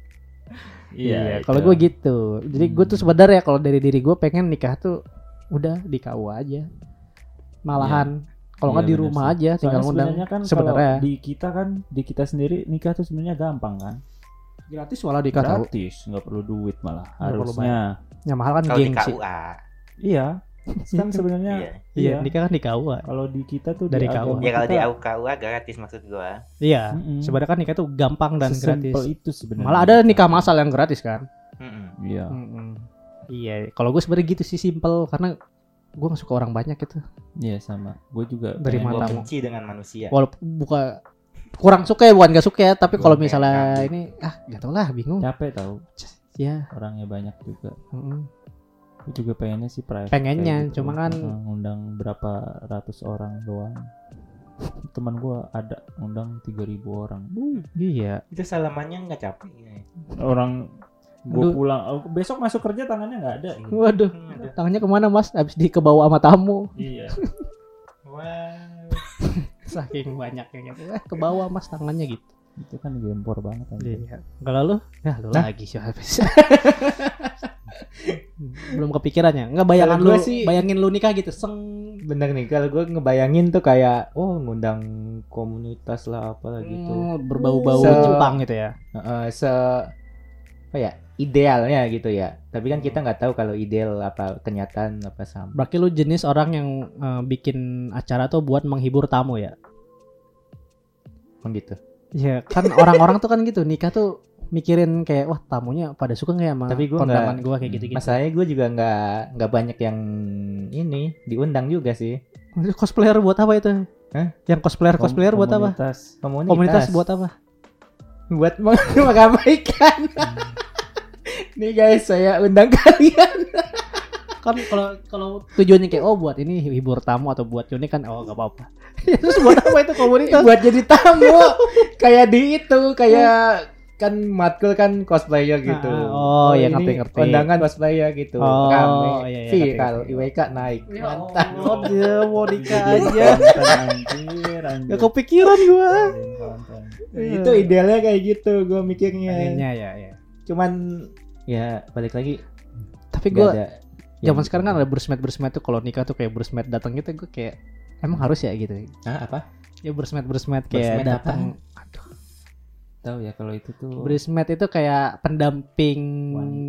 Iya. kalau itu. gue gitu. Jadi gue tuh sebenarnya kalau dari diri gue pengen nikah tuh udah di KUA aja. Malahan kalau nggak Iya, di rumah sih. aja tinggal Soalnya sebenarnya kan sebenarnya. kalau di kita kan di kita sendiri nikah tuh sebenarnya gampang kan. Gratis malah di KUA. Gratis, nggak perlu duit malah perlu harusnya. Yang mahal kan Kalau di gengsi. KUA. Iya. Kan sebenarnya Iya. Iya, iya. nikah kan di KUA. Kalau di kita tuh Dari KUA. Ya kalau di KUA gratis maksud gua. Iya. Mm-mm. Sebenarnya kan nikah tuh gampang dan sesimpel gratis. itu sebenarnya. Malah ada nikah masal yang gratis kan. Mm-mm. Iya. Mm-mm. Iya, kalau gue sebenarnya gitu sih simple karena gue gak suka orang banyak gitu. Iya sama. Gue juga Dari matamu. benci dengan manusia. Walaupun buka kurang suka ya bukan gak suka ya, tapi kalau misalnya ini ah gak tau lah bingung. capek tahu Ya, orangnya banyak juga. mm-mm. Gue juga pengennya sih private. Pengennya, gitu. cuma kan- ngundang berapa ratus orang doang. [LAUGHS] Teman gua ada undang 3000 orang. Uh, iya. Itu salamannya nggak capek. ya. orang gue Aduh. pulang oh, besok masuk kerja tangannya nggak ada. Waduh, Hmm, aduh. tangannya ke mana mas? Abis di ke bawah sama tamu. Iya. [LAUGHS] Wah. [LAUGHS] Saking banyaknya gitu. Eh ke bawah mas tangannya gitu. itu kan gempor banget aja. Iya. Kalau lu, ya lu Nah. lagi sih habis. Belum kepikirannya. Enggak bayangan Kalau lu sih- bayangin lu nikah gitu seng. Bener nih kalau gue ngebayangin tuh kayak oh ngundang komunitas lah apalah gitu. Hmm, berbau-bau Se- Jepang gitu ya. Heeh, se apa ya idealnya gitu ya. Tapi kan kita nggak tahu kalau ideal apa kenyataan apa sama. Berarti lu jenis orang yang eh, bikin acara tuh buat menghibur tamu ya. Emang gitu. Ya kan orang-orang tuh kan gitu nikah tuh mikirin kayak wah tamunya pada suka nggak ya sama Tapi gua kondangan gue kayak gitu gitu Masalahnya gue juga nggak nggak banyak yang ini diundang juga sih. cosplayer buat apa itu Hah? yang cosplayer Kom- cosplayer buat apa komunitas. Komunitas, komunitas buat apa buat [LAUGHS] meng- meramaikan. [LAUGHS] Nih guys, saya undang kalian. [LAUGHS] kan kalau kalau tujuannya kayak oh buat ini hibur tamu atau buat ini kan oh gak apa-apa terus buat apa itu komunitas buat jadi tamu. kayak di itu, kayak kan matkul kan cosplayer gitu. Ah, oh, iya, ini ngerti-ngerti. Undangan cosplayer gitu. Oh, Rame, iya, iya, viral. IWK naik. Mantap. oh dia mau nikah aja anjir, anjir. gak kepikiran gua konten. Itu idealnya kayak gitu gue mikirnya. akhirnya ya ya Cuman ya balik lagi tapi gua ada zaman yang- sekarang kan ada bridesmaid bridesmaid tuh kalau nikah tuh kayak bridesmaid datang gitu gue kayak emang harus ya gitu Hah, apa? ya bridesmaid bridesmaid kayak datang Tahu ya kalau itu tuh. Bridesmaid itu kayak pendamping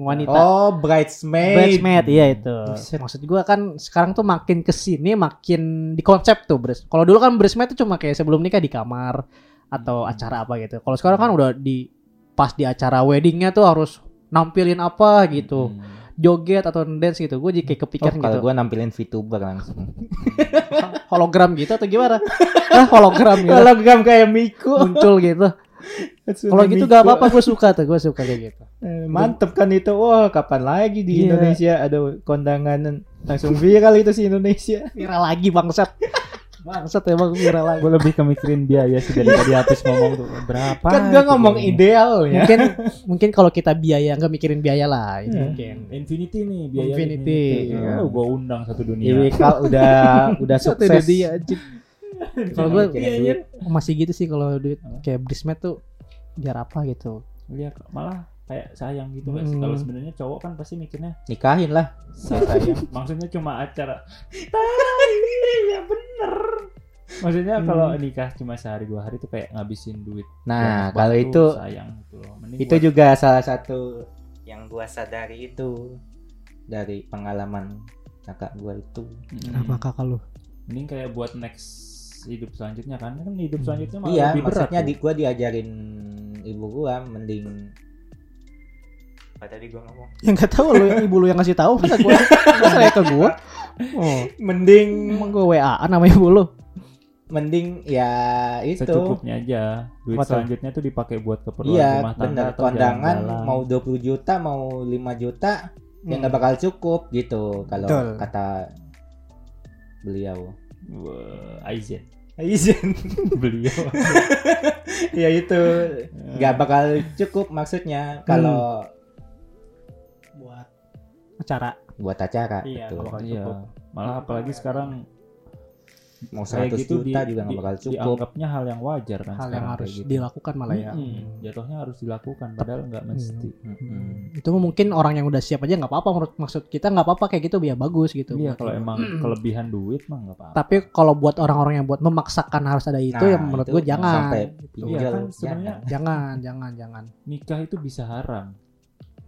wanita, Oh, bridesmaid. bridesmaid iya itu. Buset. maksud gua kan sekarang tuh makin ke sini makin di konsep tuh bridesmaid kalau dulu kan bridesmaid tuh cuma kayak sebelum nikah di kamar atau acara apa gitu. Kalau sekarang kan udah di pas di acara weddingnya tuh harus nampilin apa gitu. Hmm. joget atau dance gitu. Gue jadi kayak Oh, kepikiran kalau gitu. gue nampilin VTuber langsung. [LAUGHS] hologram gitu atau gimana? Hah, hologram gitu. Hologram kayak Miku. muncul gitu [LAUGHS] kalau gitu gak apa-apa gue suka tuh gue suka kayak gitu [LAUGHS] Eh, Mantep kan itu. Wah, kapan lagi di Iya. Indonesia ada kondangan langsung viral itu sih Indonesia. [LAUGHS] viral lagi bangsat bangsat emang viral lagi Gue lebih kemikirin biaya sih dari tadi [LAUGHS] habis ngomong tuh berapa. kan gue itu ngomong biayanya. ideal ya. mungkin mungkin kalau kita biaya nggak mikirin biaya lah itu Hmm. mungkin Infinity nih biaya Infinity, iya. Oh, gue undang satu dunia. IWK udah udah Satu sukses. dia anjing. kalau gue masih gitu sih kalau duit kayak bridesmaid tuh biar apa gitu Iya, malah kayak sayang gitu nggak sih? Hmm. Kalau sebenarnya cowok kan pasti mikirnya nikahin lah. sayang. Maksudnya cuma acara. Tai, ya bener. Maksudnya Hmm. kalau nikah cuma sehari dua hari tuh kayak ngabisin duit. Nah, kalau itu sayang gitu loh. Mending itu buat- juga salah satu yang gua sadari itu dari pengalaman kakak gua itu. Mm-mm. apa kakak lu Mending kayak buat next hidup selanjutnya kan kan hidup selanjutnya malah Iya, lebih berat. maksudnya tuh. di gua diajarin ibu gua mending apa tadi gua ngomong? yang nggak tahu lu ibu lu yang ngasih tahu masa gue masa ya ke gue oh Mending emang gue wa namanya ibu lu mending ya itu secukupnya aja. Duit tuh? selanjutnya tuh dipakai buat keperluan Iya, rumah tangga bener. atau Kondangan jalan-jalan. mau 20 juta, mau 5 juta, ya Hmm. nggak bakal cukup gitu kalau Betul. kata beliau. Wah, Aizen Izin. [LAUGHS] beliau. [LAUGHS] ya itu nggak bakal cukup maksudnya kalau buat acara buat acara Iya, gitu. bakal Iya. cukup. Malah apalagi sekarang Mau kayak 100 gitu juta di- juga nggak bakal cukup. Dianggapnya hal yang wajar kan hal yang harus gitu. dilakukan malah ya Mm-mm. Jatuhnya harus dilakukan padahal nggak mesti. Mm-mm. itu mah mungkin orang yang udah siap aja nggak apa-apa menurut maksud kita nggak apa-apa kayak gitu ya bagus gitu Iya kalau emang kelebihan duit mah nggak apa-apa. tapi kalau buat orang-orang yang buat memaksakan harus ada itu Nah, yang menurut itu gue jangan sampai Iya pinjol, kan sebenarnya jangan jangan jangan nikah itu bisa haram.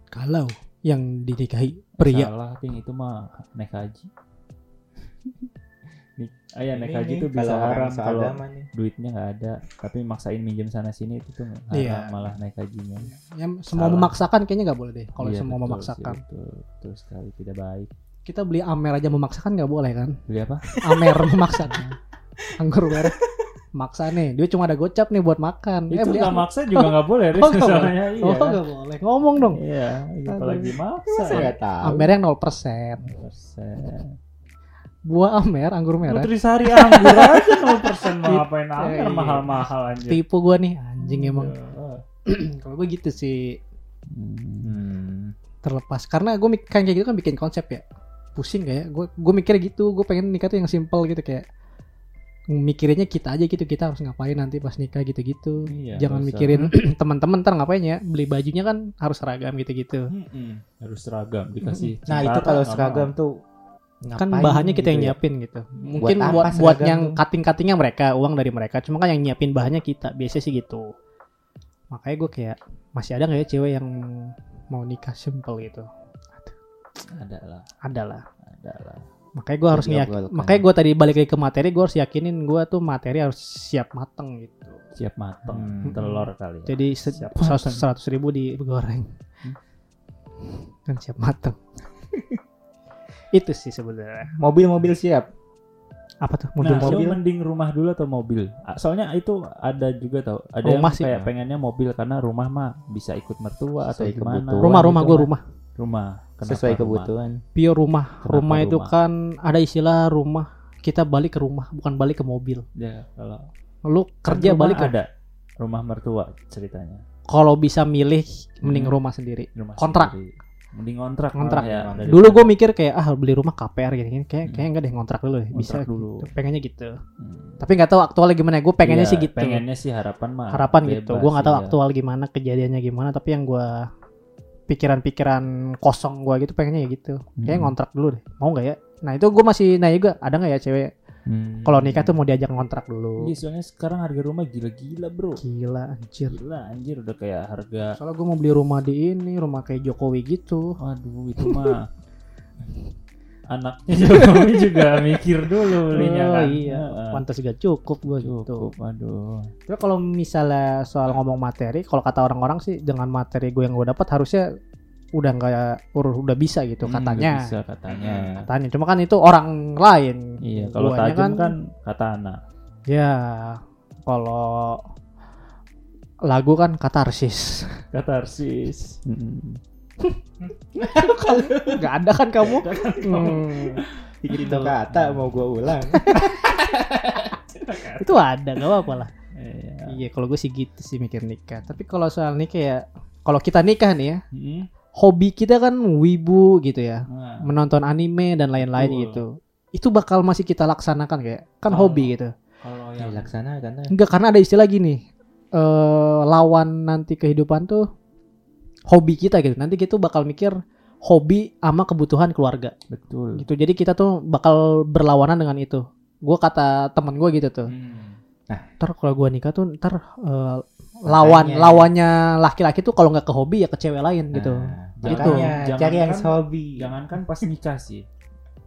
kalau yang dinikahi pria Salah ting itu mah naik haji. [LAUGHS] Nik, ah, ya, naik haji nih, itu bisa haram kalau nih. duitnya nggak ada tapi maksain minjem sana sini itu tuh haram Iya. malah naik hajinya. yang semua Salah. memaksakan kayaknya nggak boleh deh kalau Iya, semua betul memaksakan sih, betul, betul sekali tidak baik. kita beli amer aja memaksakan nggak boleh kan Beli apa? amer [LAUGHS] memaksakan anggur merah maksa nih dia cuma ada gocap nih buat makan itu beli nggak maksa juga nggak boleh [LAUGHS] Riz, Oh, nggak boleh. misalnya, iya. oh nggak boleh ngomong dong Iya, apalagi maksa. Nggak tahu. amer yang 0% Persen. Buah amer anggur merah Nutrisari anggur aja [LAUGHS] 0% mau ngapain Iya, amer iya. mahal-mahal anjir. tipu gua nih anjing emang Iya. [CLEARS THROAT] kalau gue gitu sih Hmm. Terlepas karena gue kan kayak gitu kan bikin konsep ya pusing kayak gue gue mikirnya gitu gue pengen nikah tuh yang simple gitu kayak mikirinnya kita aja gitu kita harus ngapain nanti pas nikah gitu-gitu Iya, jangan usah. mikirin [CLEARS THROAT] teman-teman ntar ngapain ya beli bajunya kan harus seragam gitu-gitu Mm-mm. Harus seragam dikasih. Nah, itu kalau seragam mau. Tuh kan ngapain bahannya kita gitu yang ya? nyiapin gitu mungkin buat buat seragam yang cutting-cuttingnya mereka uang dari mereka cuma kan yang nyiapin bahannya kita biasanya sih gitu makanya gue kayak masih ada nggak ya cewek yang mau nikah simple gitu ada lah, ada lah ada lah. makanya gue harus ngiyak Diobrolkan. makanya gue tadi balik lagi ke materi gue harus yakinin gue tuh materi harus siap mateng gitu Siap mateng. Hmm. Telur kali ya. jadi seratus ribu digoreng kan siap mateng [LAUGHS] itu sih sebenarnya Mobil-mobil siap. apa tuh Nah, mobil so mobil mending rumah dulu atau mobil? Ah, Soalnya itu ada juga tau. Ada Rumah yang sih. kayak pengennya mobil karena rumah mah bisa ikut mertua atau Sesuai gimana. kebutuhan. rumah rumah gitu gue mah. rumah Rumah. Kenapa Sesuai rumah? kebutuhan. pure rumah Kenapa rumah itu rumah? kan ada istilah rumah kita balik ke rumah bukan balik ke mobil Ya, kalau lu kan kerja rumah balik ke ada rumah mertua ceritanya. kalau bisa milih mending Hmm. rumah sendiri Rumah Kontrak. sendiri. Mending kontrak. Kontrak. malah ya. Kontrak. dulu gue mikir kayak ah beli rumah KPR gini gini kayak Hmm. kayak enggak deh ngontrak dulu deh bisa Kontrak dulu. gitu. pengennya gitu Hmm. tapi nggak tahu aktualnya gimana gue pengennya Iya, sih gitu Pengennya sih harapan mah. harapan gitu bebas, gue nggak tahu iya. aktual gimana kejadiannya gimana tapi yang gue pikiran-pikiran kosong gue gitu pengennya ya gitu kayak Hmm. ngontrak dulu deh mau nggak ya nah itu gue masih nanya juga ada nggak ya cewek Hmm. kalau nikah tuh mau diajak ngontrak dulu Iya, soalnya sekarang harga rumah gila-gila, Bro. gila anjir Gila anjir udah kayak harga soalnya gue mau beli rumah di ini rumah kayak Jokowi gitu Aduh itu mah [LAUGHS] anaknya Jokowi [LAUGHS] juga mikir dulu belinya oh kan. iya Heeh. pantas gak cukup gue gitu aduh. Tapi kalau misalnya soal ngomong materi, kalau kata orang-orang sih dengan materi gue yang gue dapat harusnya udah nggak udah bisa gitu Hmm, katanya. bisa katanya. Katanya. Cuma kan itu orang lain. Iya, kalau tajam kan, katana. ya kalau lagu kan katarsis. Katarsis. Hmm. [LAUGHS] Gak ada kan kamu? Hmm, Gitu kata mau gua ulang. [LAUGHS] itu ada gak apa-apa lah. Iya. Iya kalau gue sih gitu sih mikir nikah. Tapi kalau soal nikah ya, kalau kita nikah nih ya, Hmm. Hobi kita kan wibu gitu ya. Nah, menonton anime dan lain-lain Betul. gitu. Itu bakal masih kita laksanakan kayak kan Kalau- hobi gitu. kalau yang Dilaksanakan karena Enggak karena ada istilah gini. eh lawan nanti kehidupan tuh hobi kita gitu. Nanti kita bakal mikir hobi sama kebutuhan keluarga betul. gitu. Jadi kita tuh bakal berlawanan dengan itu. Gue kata temen gue gitu tuh. Hmm. Ntar kalau gue nikah tuh ntar eh, lawan Makanya. lawannya laki-laki tuh kalau nggak ke hobi ya ke cewek lain gitu. Nah, Gitu. Jangan- cari yang jangan- hobi. Jangankan pas nikah sih.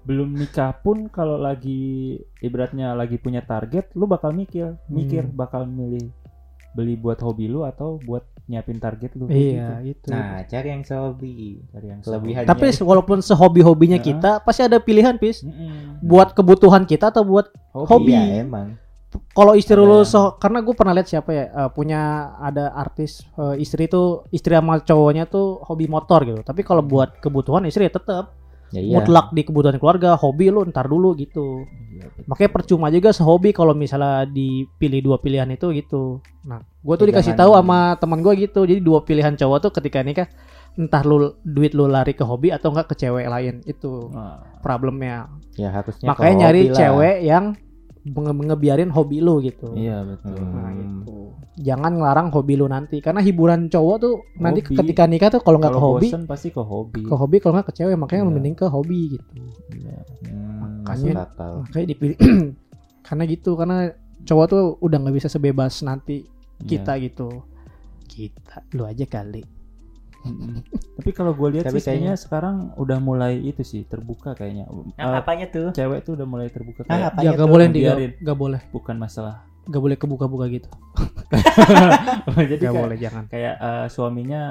Belum nikah pun kalau lagi ibaratnya lagi punya target, lu bakal mikir, mikir Hmm. bakal milih beli buat hobi lu atau buat nyiapin target lu. Iya gitu. itu. Nah, cari yang hobi. Cari yang Kelebihan. Tapi walaupun sehobi-hobinya Ya. kita pasti ada pilihan, Pis. Mm-mm. Buat kebutuhan kita atau buat hobi. Ya, emang. Kalau istri Ada lu so- karena gue pernah lihat siapa ya eh, punya ada artis eh, istri tuh istri sama cowoknya tuh hobi motor gitu. Tapi kalau buat kebutuhan istri ya tetap Ya iya. mutlak di kebutuhan keluarga, hobi lu ntar dulu gitu. Betul. Makanya percuma juga sehobi kalau misalnya dipilih dua pilihan itu gitu. Nah, gue tuh Ya, dikasih tahu sama teman gue gitu. Jadi dua pilihan cowok tuh ketika nikah entah lu duit lu lari ke hobi atau enggak ke cewek lain itu Nah, problemnya. Ya harusnya Makanya nyari lah. cewek yang nge- ngebiarin hobi lu gitu. iya betul. Hmm. Nah, gitu. Jangan ngelarang hobi lu nanti karena hiburan cowok tuh nanti Hobi. ketika nikah tuh kalau nggak ke hobi, bosen pasti ke hobi. ke hobi kalau nggak ke cewek makanya Iya. mending ke hobi gitu. Iya. Hmm, Makanya-. Makanya dipilih [CLEARS THROAT] karena gitu karena cowok tuh udah nggak bisa sebebas nanti kita Iya. gitu. Kita lu aja kali. Tapi kalau gue lihat Tapi sih kayaknya sekarang udah mulai itu sih terbuka kayaknya. Nah, Eh, apanya tuh? cewek tuh udah mulai terbuka Ah, kayak apanya Ya tuh? nggak boleh di Biarin. nggak boleh bukan masalah. nggak boleh kebuka-buka gitu. [LAUGHS] Jadi Nggak kayak, boleh jangan. kayak eh, suaminya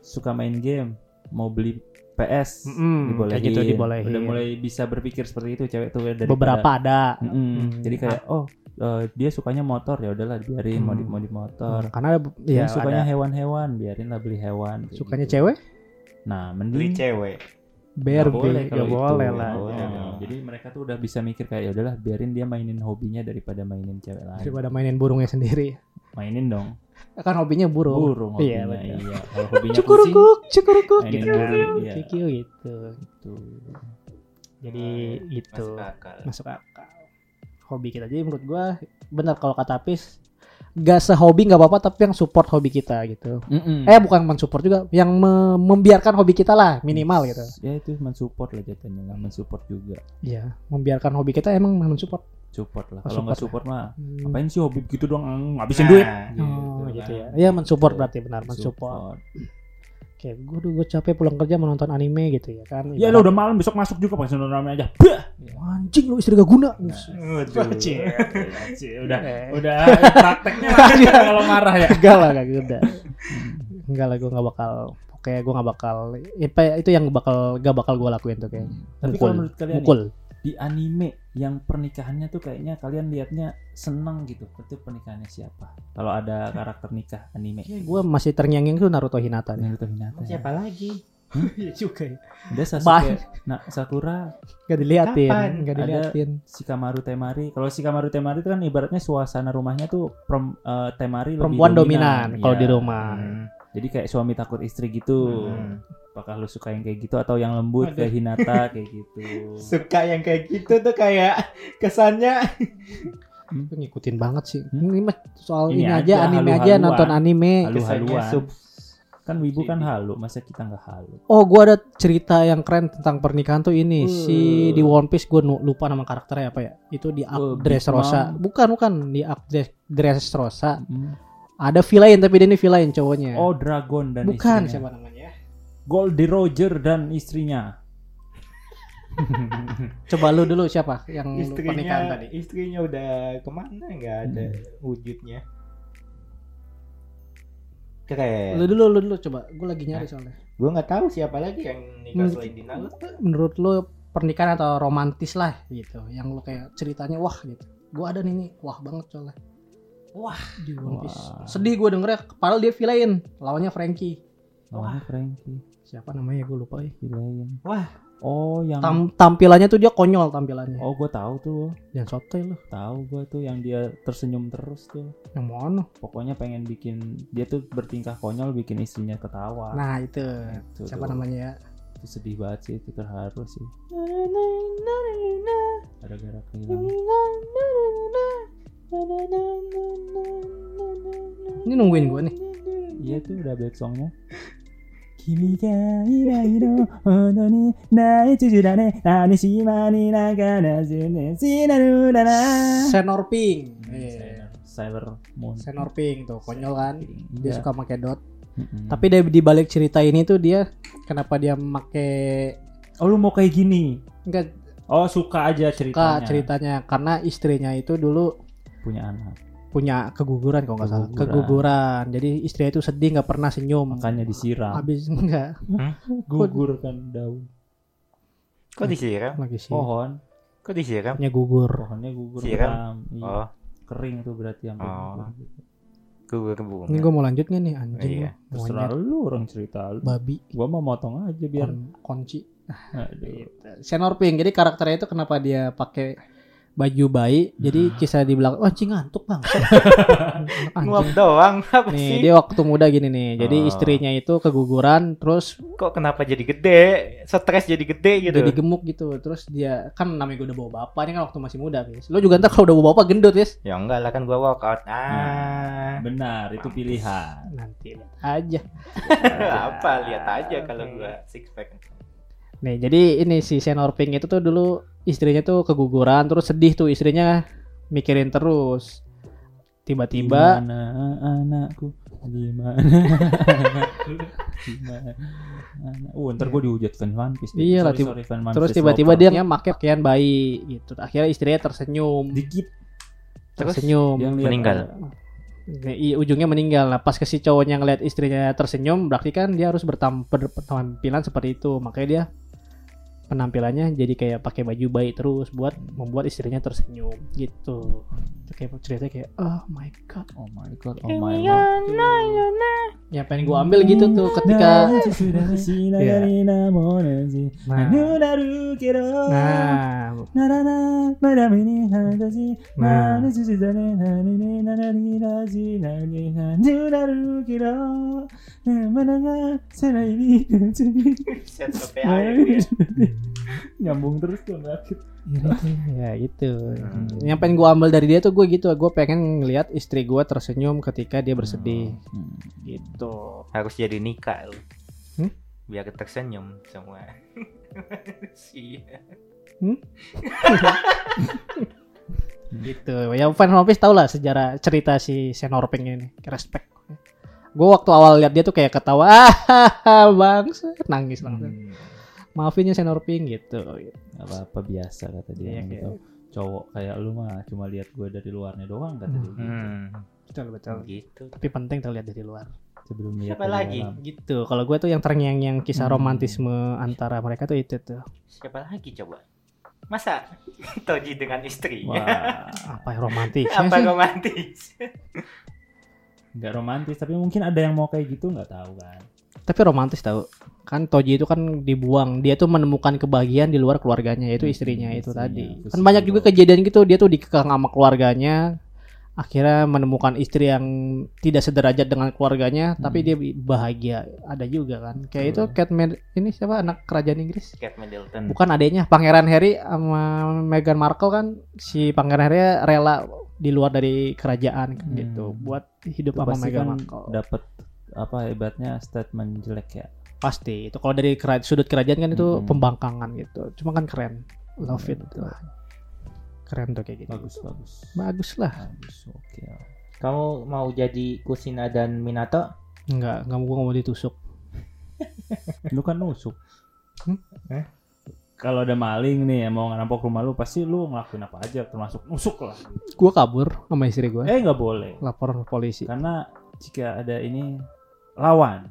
suka main game, mau beli PS, Mm-mm, dibolehin. kayak gitu dibolehin. Udah mulai bisa berpikir seperti itu cewek tuh dari Beberapa ada. Mm-mm. Mm. Jadi kayak oh eh, dia sukanya motor ya udahlah biarin mau di Hmm. mau di motor. Karena ada Dia ya sukanya hewan-hewan, biarin lah beli hewan. sukanya gitu. cewek Nah, Beli mending cewek. BRB Nggak boleh kalau boleh itu. lah. Boleh Ya. dong. Jadi mereka tuh udah bisa mikir kayak ya udahlah biarin dia mainin hobinya daripada mainin cewek lain. Daripada mainin burungnya sendiri. Mainin dong. Kan hobinya burung. Burung Iya, hobinya. betul. Iya, Kalau hobinya [LAUGHS] kucing Cukurukuk, cukurukuk gitu. burung. Iya. Gitu. Gitu. Jadi gitu. Masuk akal. Masuk akal. Hobi kita. Jadi menurut gua benar kalau kata Pis gak sehobi nggak apa-apa tapi yang support hobi kita gitu. Mm-mm. Eh bukan mensupport juga, yang me- membiarkan hobi kita lah minimal gitu. Ya itu mensupport lah jatuhnya lah, mensupport juga. Iya, membiarkan hobi kita emang mensupport. Support lah. Kalau nggak support mah Hmm. ngapain sih hobi gitu doang ngabisin Nah, duit. Oh, gitu kan. ya. Iya mensupport berarti benar mensupport. Support. Kayak gue gue capek pulang kerja mau nonton anime gitu ya kan Ya lu udah malam besok masuk juga pakai sendal rame aja. Bah! anjing lu istri gak guna cie, [LAUGHS] udah Eh. udah [LAUGHS] prakteknya aja kalau marah ya. enggak lah gak udah enggak lah gue nggak bakal kayak gue nggak bakal itu yang bakal gak bakal gue lakuin tuh Tapi mukul mukul di anime yang pernikahannya tuh kayaknya kalian liatnya seneng gitu. Itu pernikahannya siapa? Kalau ada karakter nikah anime. gue masih terngiang-ngiang tuh Naruto Hinata nih Naruto Hinata. ya. Siapa lagi? iya [LAUGHS] juga ya Udah Sasuke, nah Sakura, gak diliatin Kapan? gak Ada- diliatin Shikamaru Temari. Kalau Shikamaru Temari itu kan ibaratnya suasana rumahnya tuh prom, eh, Temari lebih perempuan dominan, kalau Iya. di rumah Hmm. Jadi kayak suami takut istri gitu. Hmm. Apakah lu suka yang kayak gitu atau yang lembut kayak Hinata kayak gitu? [LAUGHS] Suka yang kayak gitu tuh kayak kesannya Lu ngikutin banget sih Hmm? ini mah soal Ini ini, aja, aja anime aja nonton anime kesannya Halu-haluan. sub Kan wibu kan halu, masa kita nggak halu? Oh, gua ada cerita yang keren tentang pernikahan tuh ini. Uh. Si di One Piece gua nu- lupa nama karakternya apa ya. Itu di Uh, Dress Rosa. Mom. Bukan, bukan di Dress, Dress Rosa. Hmm. Ada villain tapi dia ini villain cowoknya. Oh Dragon dan bukan istrinya. siapa namanya? Goldie Roger dan istrinya. [LAUGHS] Coba lu dulu siapa yang lu pernikahan istrinya tadi? istrinya udah ke mana nggak ada wujudnya keren Lu dulu, lu dulu coba. Gua lagi nyari soalnya. gue nggak tahu siapa lagi yang nikah Hmm. selain di Naruto Menurut lu pernikahan atau romantis lah gitu. Yang lu kayak ceritanya wah gitu. Gua ada nih nih, wah banget soalnya. Wah, di One Piece. Wah. Sedih gua dengernya, padahal dia villain. Lawannya Frankie. Wah, Frankie, Siapa namanya gue lupa ya. villain. Wah. Oh, yang Tam- tampilannya tuh dia konyol tampilannya. Oh, gue tahu tuh. Jangan sotoy lu. Tahu gue tuh yang dia tersenyum terus tuh. Yang mana? Pokoknya pengen bikin dia tuh bertingkah konyol bikin istrinya ketawa. Nah itu. Itu Siapa tuh. namanya ya? Itu sedih banget sih, itu terharu sih. Gara-gara kehilangan. Ini nungguin gue nih. Iya tuh udah back songnya. [LAUGHS] Kimi ga irai no hodo ni naichu da ne nani shima ni nagana zune shinaru da na. Senor Pink. Hmm, Iya. Sailor Moon. Senor Pink tuh konyol kan. Dia Iya. suka pakai dot. Tapi dari di balik cerita ini tuh dia kenapa dia make oh lu mau kayak gini? enggak Oh suka aja suka ceritanya. ceritanya karena istrinya itu dulu Punya anak. Punya keguguran kalau nggak salah Keguguran. jadi istrinya itu sedih nggak pernah senyum Makanya disiram. habis [LAUGHS] enggak Gugur kan daun. Kok disiram? lagi sih Pohon. Kok disiram? punya gugur Pohonnya gugur. Siram? Iya. Oh, Kering tuh berarti yang Oh. gugur. gugur bunga. ini gue mau lanjut nggak nih anjing Iya. lu. Terserah lu orang cerita lu. babi Gua mau motong aja biar. kon- kunci Aduh. Senor Pink jadi karakternya itu kenapa dia pakai baju bayi jadi kisah di belakang oh, anjing ngantuk bang [LAUGHS] Nguap doang apa nih sih? dia waktu muda gini nih jadi Oh. istrinya itu keguguran terus Kok kenapa jadi gede? Stres jadi gede gitu. jadi gemuk gitu terus dia kan namanya gue udah bawa bapak ini kan waktu masih muda bis lo juga ntar kalau udah bawa bapak gendut bis Ya enggak lah kan gua workout. Ah. Benar, itu pilihan. nanti lihat aja apa? Lihat aja [LAUGHS] kalau gua six pack. nih jadi ini si Senor Pink itu tuh dulu istrinya tuh keguguran terus sedih tuh istrinya mikirin terus. Tiba-tiba Di mana anakku? Di mana anakku? [LAUGHS] Di mana anak- Oh, ntar gue dihujat Van One Piece. Iya lah, tiba- terus tiba-tiba dia pakai pakaian bayi gitu. Akhirnya istrinya tersenyum. Dikit. Tersenyum. ngeliat meninggal. ada- Nih, i- ujungnya meninggal. Lah pas ke si cowoknya ngeliat istrinya tersenyum berarti kan dia harus bertam- ber- bertampilan seperti itu. Makanya dia penampilannya jadi kayak pakai baju bayi terus buat membuat istrinya tersenyum gitu. Itu kayak ceritanya kayak oh my god. Oh my god, oh my god. ya pengen gua ambil gitu tuh ketika [LAUGHS] Iya. nah nah Set sampai air. Nyambung terus tuh berakhir. [LAUGHS] ya gitu yang pengen gua ambil dari dia tuh gue gitu gue pengen ngelihat istri gua tersenyum ketika dia bersedih gitu Harus jadi nikah lu. Hmm? Biar tersenyum semua. [LAUGHS] Iya. [LAUGHS] gitu ya Van One Piece tau lah sejarah cerita si Senor Pink ini respect gue waktu awal lihat dia tuh kayak ketawa [LAUGHS] ah bangsa nangis langsung Hmm, maafin ya Senor Pink gitu nggak apa-apa biasa kata dia Iya, gitu. kayak- Cowok kayak lu mah cuma lihat gue dari luarnya doang kata dia. gitu. Hmm, betul betul gitu. tapi penting terlihat dari luar Sebelum lihat Siapa dari lagi? dalam. gitu kalau gue tuh yang terngiang-ngiang kisah Hmm. romantisme antara mereka tuh itu tuh Siapa lagi coba? Masa [LAUGHS] Toji dengan istrinya? Wah, apa yang romantis Apa romantis? [LAUGHS] nggak romantis tapi mungkin ada yang mau kayak gitu nggak tahu kan. tapi romantis tau. Kan Toji itu kan dibuang. Dia tuh menemukan kebahagiaan di luar keluarganya yaitu Hmm, istrinya itu istrinya. tadi. kan banyak juga kejadian gitu dia tuh dikekang sama keluarganya akhirnya menemukan istri yang tidak sederajat dengan keluarganya tapi Hmm. dia bahagia. Ada juga kan. Kayak itu Kate Med ini siapa? Anak kerajaan Inggris? Kate Middleton. bukan adanya Pangeran Harry sama Meghan Markle kan. Si Pangeran Harry rela di luar dari kerajaan kan Hmm. gitu buat hidup Itu sama Meghan kan dapat apa hebatnya statement jelek ya. pasti itu kalau dari kera- sudut kerajaan kan itu Hmm. pembangkangan gitu cuma kan keren love it Betul. keren tuh kayak gitu Bagus bagus. bagus lah Bagus oke. Kamu mau jadi Kusina dan Minato? enggak gua nggak mau ditusuk [LAUGHS] Lu kan nusuk. Hmm? Eh? Kalau ada maling nih yang mau ngerampok rumah lu pasti lu ngelakuin apa aja termasuk nusuk lah. gua kabur sama istri gua Eh nggak boleh. lapor ke polisi Karena jika ada ini lawan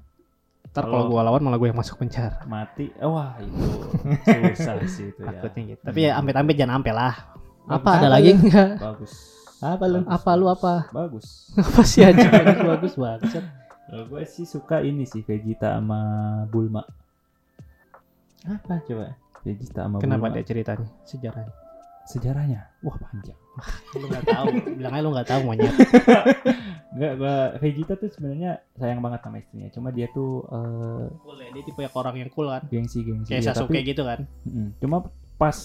ntar kalau gua lawan malah gue yang masuk penjara mati, eh, wah itu [LAUGHS] susah sih itu ya. takutnya gitu tapi ya amit-amit jangan ampe lah apa ada lagi enggak Bagus. Apa lu? Apa lu apa? Bagus. [LAUGHS] apa sih aja bagus bagus banget Kalau gue sih suka ini sih Vegeta sama Bulma. Apa coba? Vegeta sama kenapa Bulma. dia ceritanya sejarahnya Sejarahnya, wah panjang. [LAUGHS] lu nggak tahu bilang aja lu nggak tahu monyet [LAUGHS] Enggak, gua Vegeta tuh sebenarnya sayang banget sama istrinya. Cuma dia tuh eh, boleh dia tipe yang orang yang cool kan gengsi gengsi. kayak Ya, Sasuke tapi gitu kan Mm, cuma pas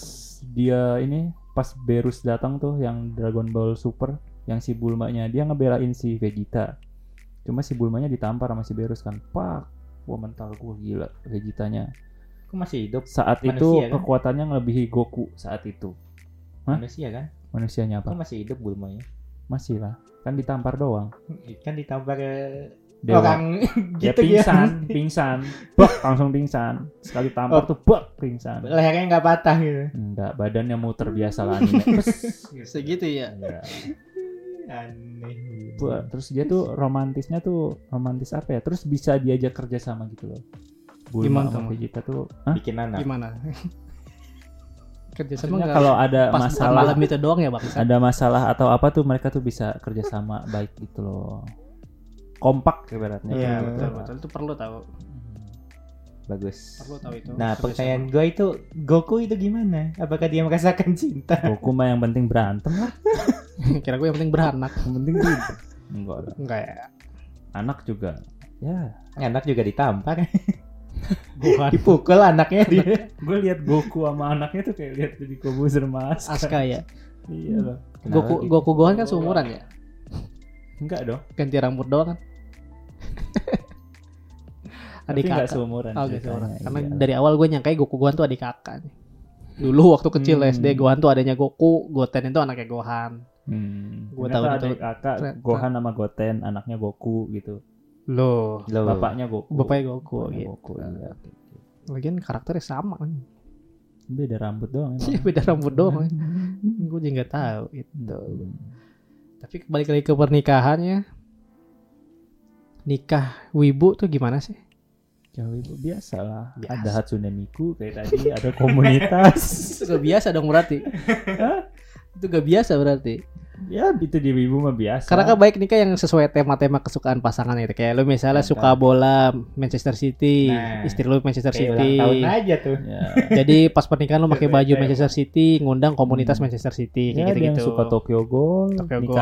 dia ini pas Berus datang tuh yang Dragon Ball Super yang si Bulmanya dia ngebelain si Vegeta. Cuma si Bulmanya ditampar sama si Berus kan. Pak, wah mental gua gila Vegetanya. Aku masih hidup Saat Manusia, itu kan? kekuatannya ngelebihi Goku saat itu. Hah? manusia kan? Manusianya Aku apa? masih hidup Bulmanya. Masih lah. Kan ditampar doang. Kan ditambah ke Dewa. orang Dia [LAUGHS] gitu pingsan, pingsan, bak langsung pingsan. Sekali tampar Oh. tuh bak pingsan. Lehernya nggak patah gitu. Enggak, badannya muter biasa lah anime. [LAUGHS] Pes. segitu ya Iya. Aneh. Terus dia tuh romantisnya tuh romantis apa ya? Terus bisa diajak kerja sama gitu loh. Bulma Gimana sama tuh? Vegeta tuh, Hah? Bikin anak. gimana [LAUGHS] kerja sama Maksudnya kalau ada pas masalah malam itu doang ya bang ada masalah atau apa tuh mereka tuh bisa kerja sama baik gitu loh. Kompak ibaratnya. iya Gitu. betul betul itu perlu tahu Bagus. perlu tahu itu Nah, pertanyaan gue itu Goku itu gimana? Apakah dia merasakan cinta? Goku mah yang penting berantem lah. [LAUGHS] kira gue yang penting beranak Yang penting gitu. Enggak lah. enggak ya Anak juga. Ya, Anak juga ditampar. [LAUGHS] bukan [LAUGHS] Dipukul anaknya dia. gue lihat Goku sama anaknya tuh kayak lihat jadi Kobuzer mas. Aska ya Iya loh. Goku gitu? Goku Gohan kan seumuran ya Enggak dong. ganti rambut doang kan [LAUGHS] Tapi adik enggak kakak seumuran. Oh, gitu. Karena iya. dari awal gue nyangka Goku Gohan tuh adik kakak. nih. Dulu waktu kecil Hmm. SD Gohan tuh adanya Goku, Goten itu anaknya Gohan. Hmm. Gua Ternyata tahu adik itu. kakak. Gohan sama Goten, anaknya Goku gitu. Loh, Loh. Bapaknya Goku. bapaknya Goku Bapaknya gitu. Goku, iya. Lagian karakternya sama kan. Beda rambut doang Iya beda rambut doang. [LAUGHS] kan. gue juga nggak tahu itu. Hmm. Tapi balik lagi ke pernikahannya. Nikah wibu tuh gimana sih? Jauh itu biasa lah. Biasa. Ada Hatsune Miku kayak tadi, ada komunitas. [LAUGHS] Itu gak biasa dong berarti. [LAUGHS] itu gak biasa berarti. Ya itu di Wibu mah biasa. Karena kan baik nikah yang sesuai tema-tema kesukaan pasangan itu. Kayak lu misalnya suka bola Manchester City, Nah, istri lu Manchester City. tahun aja tuh. ya, [LAUGHS] Jadi pas pernikahan lu pakai baju Manchester City, ngundang komunitas Hmm. Manchester City ya kayak ada yang gitu-gitu. suka Tokyo Ghoul, Tokyo Ghoul.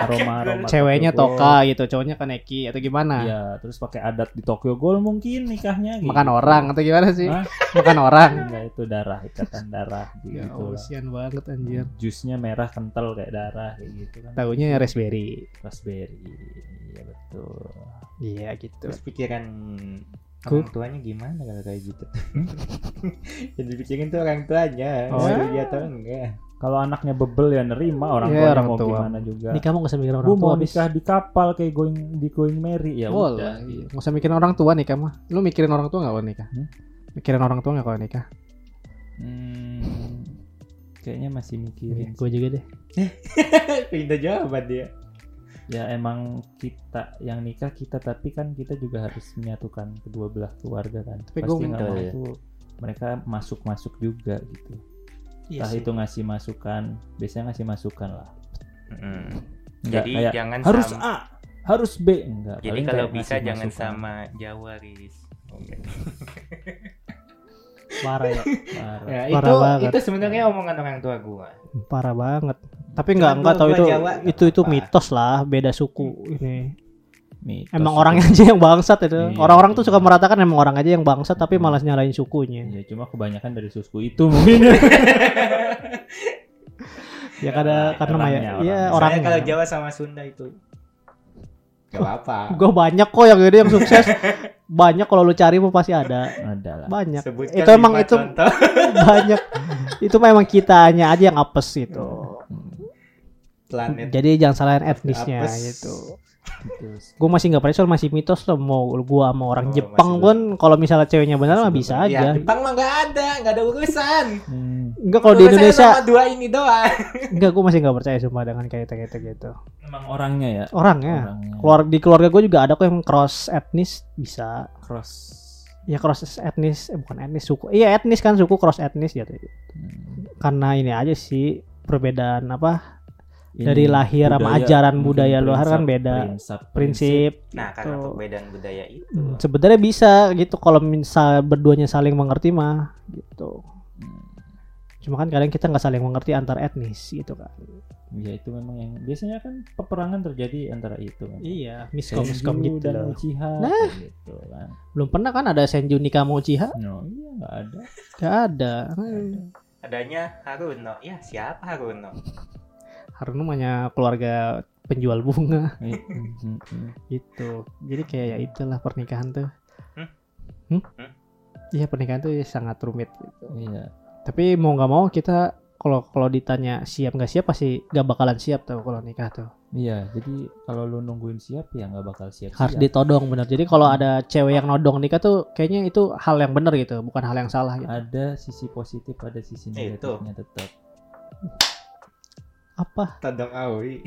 Nikahannya aroma-aroma Ceweknya Tokyo. Toka gitu, cowoknya Kaneki atau gimana? Iya, terus pakai adat di Tokyo Ghoul mungkin nikahnya gitu. Makan orang atau gimana sih? Hah? [LAUGHS] Makan orang. Enggak itu darah, ikatan darah Ya gitu. Sian banget anjir. Jusnya merah kental kayak darah kayak gitu kan. Tahunya raspberry. Raspberry. Iya betul. Iya gitu. Terus pikiran orang tuanya gimana kalau kayak gitu [LAUGHS] yang dipikirin tuh orang tuanya Oh. oh. dia atau enggak Kalau anaknya bebel ya nerima orang tuanya orang mau tua. gimana juga. Nikah mau gak usah mikirin orang Gue tua mau nikah di kapal kayak going di going marry ya Boleh. udah. Iya. Nggak usah mikirin orang tua nikah mah. Lu mikirin orang tua nggak kalau nikah? Hmm? Mikirin orang tua nggak kalau nikah? Hmm, kayaknya masih mikirin. Gue juga deh. [LAUGHS] pindah jawaban dia Ya emang kita yang nikah kita tapi kan kita juga harus menyatukan kedua belah keluarga kan. Tapi Pasti nggak mau ya. tuh mereka masuk-masuk juga gitu. Iya Entah itu ngasih masukan, biasanya ngasih masukan lah. Mm. Enggak Jadi kayak jangan harus sama- A, harus B enggak. Jadi paling kalau bisa jangan masukan. sama Jawa, Riz. Oke. Parah ya. [LAUGHS] Parah. ya, Parah itu banget. itu sebenarnya omongan orang tua gua Parah banget. Tapi nggak nggak tahu itu Jawa, itu itu apa-apa. mitos lah, beda suku ini. Mitos Emang itu. orangnya [LAUGHS] aja yang bangsat itu. Iya, Orang-orang tuh iya. suka meratakan emang orang aja yang bangsat tapi malas nyalain sukunya. Ya cuma kebanyakan dari suku itu mungkin. [LAUGHS] Ya kada karena orangnya, Maya. Iya orangnya. orang. Saya kalau Jawa sama Sunda itu Gak apa-apa [LAUGHS] Gue banyak kok yang gede yang sukses. banyak kalau lu cari mau pasti ada. Ada lah. Banyak. Sebutkan Itu emang itu contoh. banyak. Itu memang kitanya aja yang apes itu. Planet Jadi jangan salahin etnisnya gitu. Terus, Gue masih nggak percaya soal masih mitos loh mau gua sama orang Oh, Jepang pun kalau misalnya ceweknya benar mah bisa aja. Ya, Jepang mah gak ada, gak ada urusan. hmm, Enggak kalau di Indonesia sama dua ini doang. enggak gue masih nggak percaya sumpah dengan kayak gitu gitu. emang orangnya ya. Orangnya Orangnya keluar di keluarga gue juga ada kok yang cross etnis bisa cross. ya cross etnis eh, bukan etnis suku iya etnis kan suku cross etnis gitu Hmm. karena ini aja sih perbedaan apa Ini dari lahir sama budaya, ajaran mungkin budaya luar kan beda prinsip, prinsip Nah, karena gitu. perbedaan budaya itu. Hmm, sebenarnya bisa gitu kalau misal berduanya saling mengerti mah gitu Hmm. cuma kan kadang kita nggak saling mengerti antar etnis gitu kan Ya itu memang yang biasanya kan peperangan terjadi antara itu kan. iya miskom miskom gitu dan loh Uchiha Nah. gitu kan. belum pernah kan ada Senju Nikamo Uchiha No, iya nggak ada. gak ada Hmm. Adanya Haruno. Ya, siapa Haruno? Haruno namanya keluarga penjual bunga hmm. [LAUGHS] gitu jadi kayak ya itulah pernikahan tuh Hmm? Hmm? Hmm? iya pernikahan tuh sangat rumit gitu Iya. tapi mau nggak mau kita kalau kalau ditanya siap nggak siap pasti nggak bakalan siap tuh kalau nikah tuh Iya, jadi kalau lu nungguin siap ya nggak bakal siap. harus ditodong bener jadi kalau ada cewek yang nodong nikah tuh kayaknya itu hal yang bener gitu bukan hal yang salah gitu Ada sisi positif, ada sisi itu. negatifnya tetap. Apa Todong Aoi.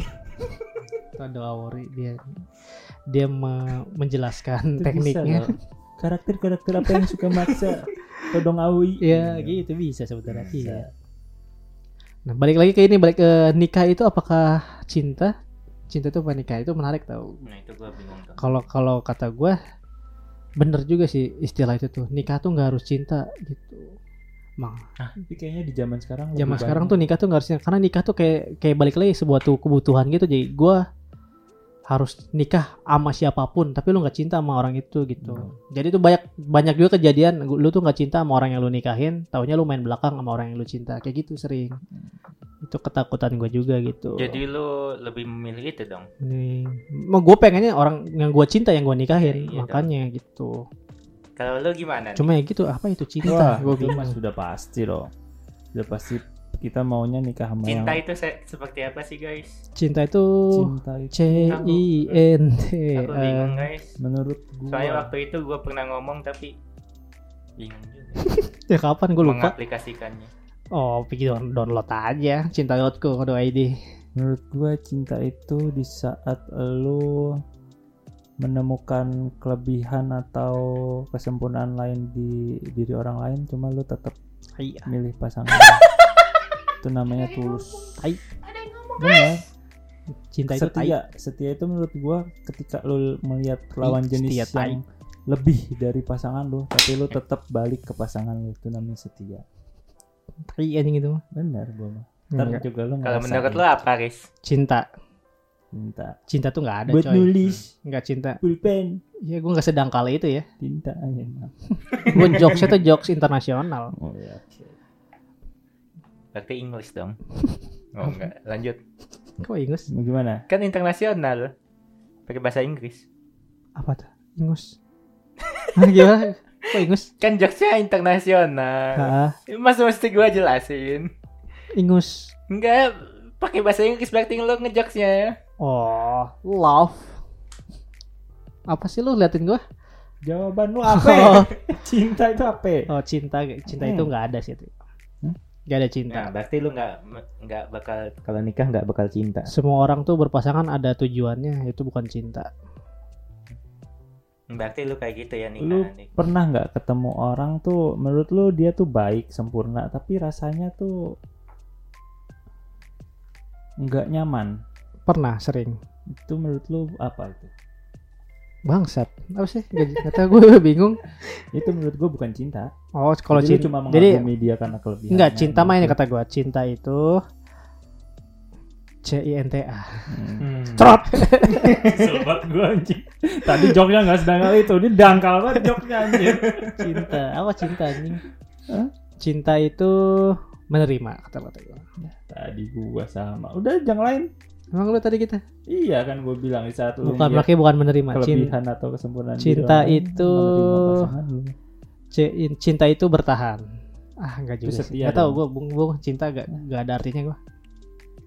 Tondo Awori dia dia me- menjelaskan Itu tekniknya. Karakter-karakter apa yang suka maksa todong awi? ya gitu bisa sebenarnya Bisa. iya nah balik lagi ke ini balik ke nikah itu apakah cinta cinta itu apa nikah itu menarik tau Nah, itu gua bingung tuh. kalau kalau kata gue bener juga sih istilah itu tuh nikah tuh nggak harus cinta gitu Mang, Tapi kayaknya di zaman sekarang zaman sekarang tuh nikah tuh nggak harus cinta. karena nikah tuh kayak kayak balik lagi sebuah tuh kebutuhan gitu. Jadi gue harus nikah sama siapa pun tapi lu nggak cinta sama orang itu gitu. Hmm. jadi tuh banyak banyak juga kejadian lu tuh nggak cinta sama orang yang lu nikahin taunya lu main belakang sama orang yang lu cinta. Kayak gitu sering. Itu ketakutan gue juga gitu. Jadi lu lebih memilih itu dong. ini mau gue pengennya orang yang gue cinta yang gue nikahin Iya, makanya gitu Kalau lu gimana? nih? cuma ya gitu apa itu Wah, cinta gue bingung sudah pasti loh. Sudah pasti kita maunya nikah sama Cinta yang itu se- seperti apa sih, guys? cinta itu cinta itu C I N T Aku bingung, guys. menurut gua Soalnya waktu itu gua pernah ngomong tapi bingung juga [LAUGHS] ya kapan gue lupa mengaplikasikannya. oh pikir down- download aja cinta.co.id menurut gua cinta itu di saat lu menemukan kelebihan atau kesempurnaan lain di diri orang lain cuma lu tetap iya. milih pasangan. [LAUGHS] Itu namanya tulus. Tai. benar cinta itu tai. setia setia itu menurut gua ketika lu melihat lawan Setia, jenis tai. yang lebih dari pasangan lu tapi lu tetap balik ke pasangan lu itu namanya setia. Tai anjing itu benar gua mah. Ntar juga lu Kalau menurut lu apa, Riz? cinta cinta cinta tuh nggak ada buat coy nulis nggak cinta pulpen ya gue nggak sedangkal itu ya cinta aja nah. gue jokesnya tuh jokes internasional oh ya oke. Berarti English dong. [LAUGHS] Oh enggak, lanjut. kok Mau gimana Kan internasional. Pakai bahasa Inggris. apa tuh ingus Gimana? Kok ingus? Kan jokesnya internasional. Mas mesti gua jelasin. ingus. Enggak, pakai bahasa Inggris berarti lo ngejokesnya. Oh, love. Apa sih lu liatin gua? Jawaban lu apa? [LAUGHS] Cinta itu apa? Oh, cinta cinta itu Hmm. nggak ada sih. itu. Hmm? Nggak ada cinta. Nah, berarti lu nggak nggak bakal kalau nikah nggak bakal cinta. Semua orang tuh berpasangan ada tujuannya, itu bukan cinta. Berarti lu kayak gitu ya Lu nikah nih. pernah nggak ketemu orang tuh menurut lu dia tuh baik sempurna tapi rasanya tuh nggak nyaman Pernah sering. itu menurut lu apa itu Bangsat. Apa sih? Tau gue [LAUGHS] bingung. itu menurut gua bukan cinta Oh, kalau cinta cuma jadi mengagumi dia karena kelebihannya enggak cinta mah ini gitu. kata gua. Cinta itu C I N T A. Hmm. Trot. [LAUGHS] Sobat gua anjing. Tadi joknya nggak sedangkal itu, ini dangkal banget joknya anjing. Cinta. Apa cinta anjing? Hah? Cinta itu menerima kata kata gua. Tadi gua sama. Udah yang lain. Emang lu tadi kita? Iya kan gua bilang di saat lu Bukan berarti bukan menerima. Cinta, kelebihan atau kesempurnaan cinta itu- cinta itu bertahan. Ah, enggak Itu juga sih. Enggak tahu gua bung, bung cinta gak, gak ada artinya gua.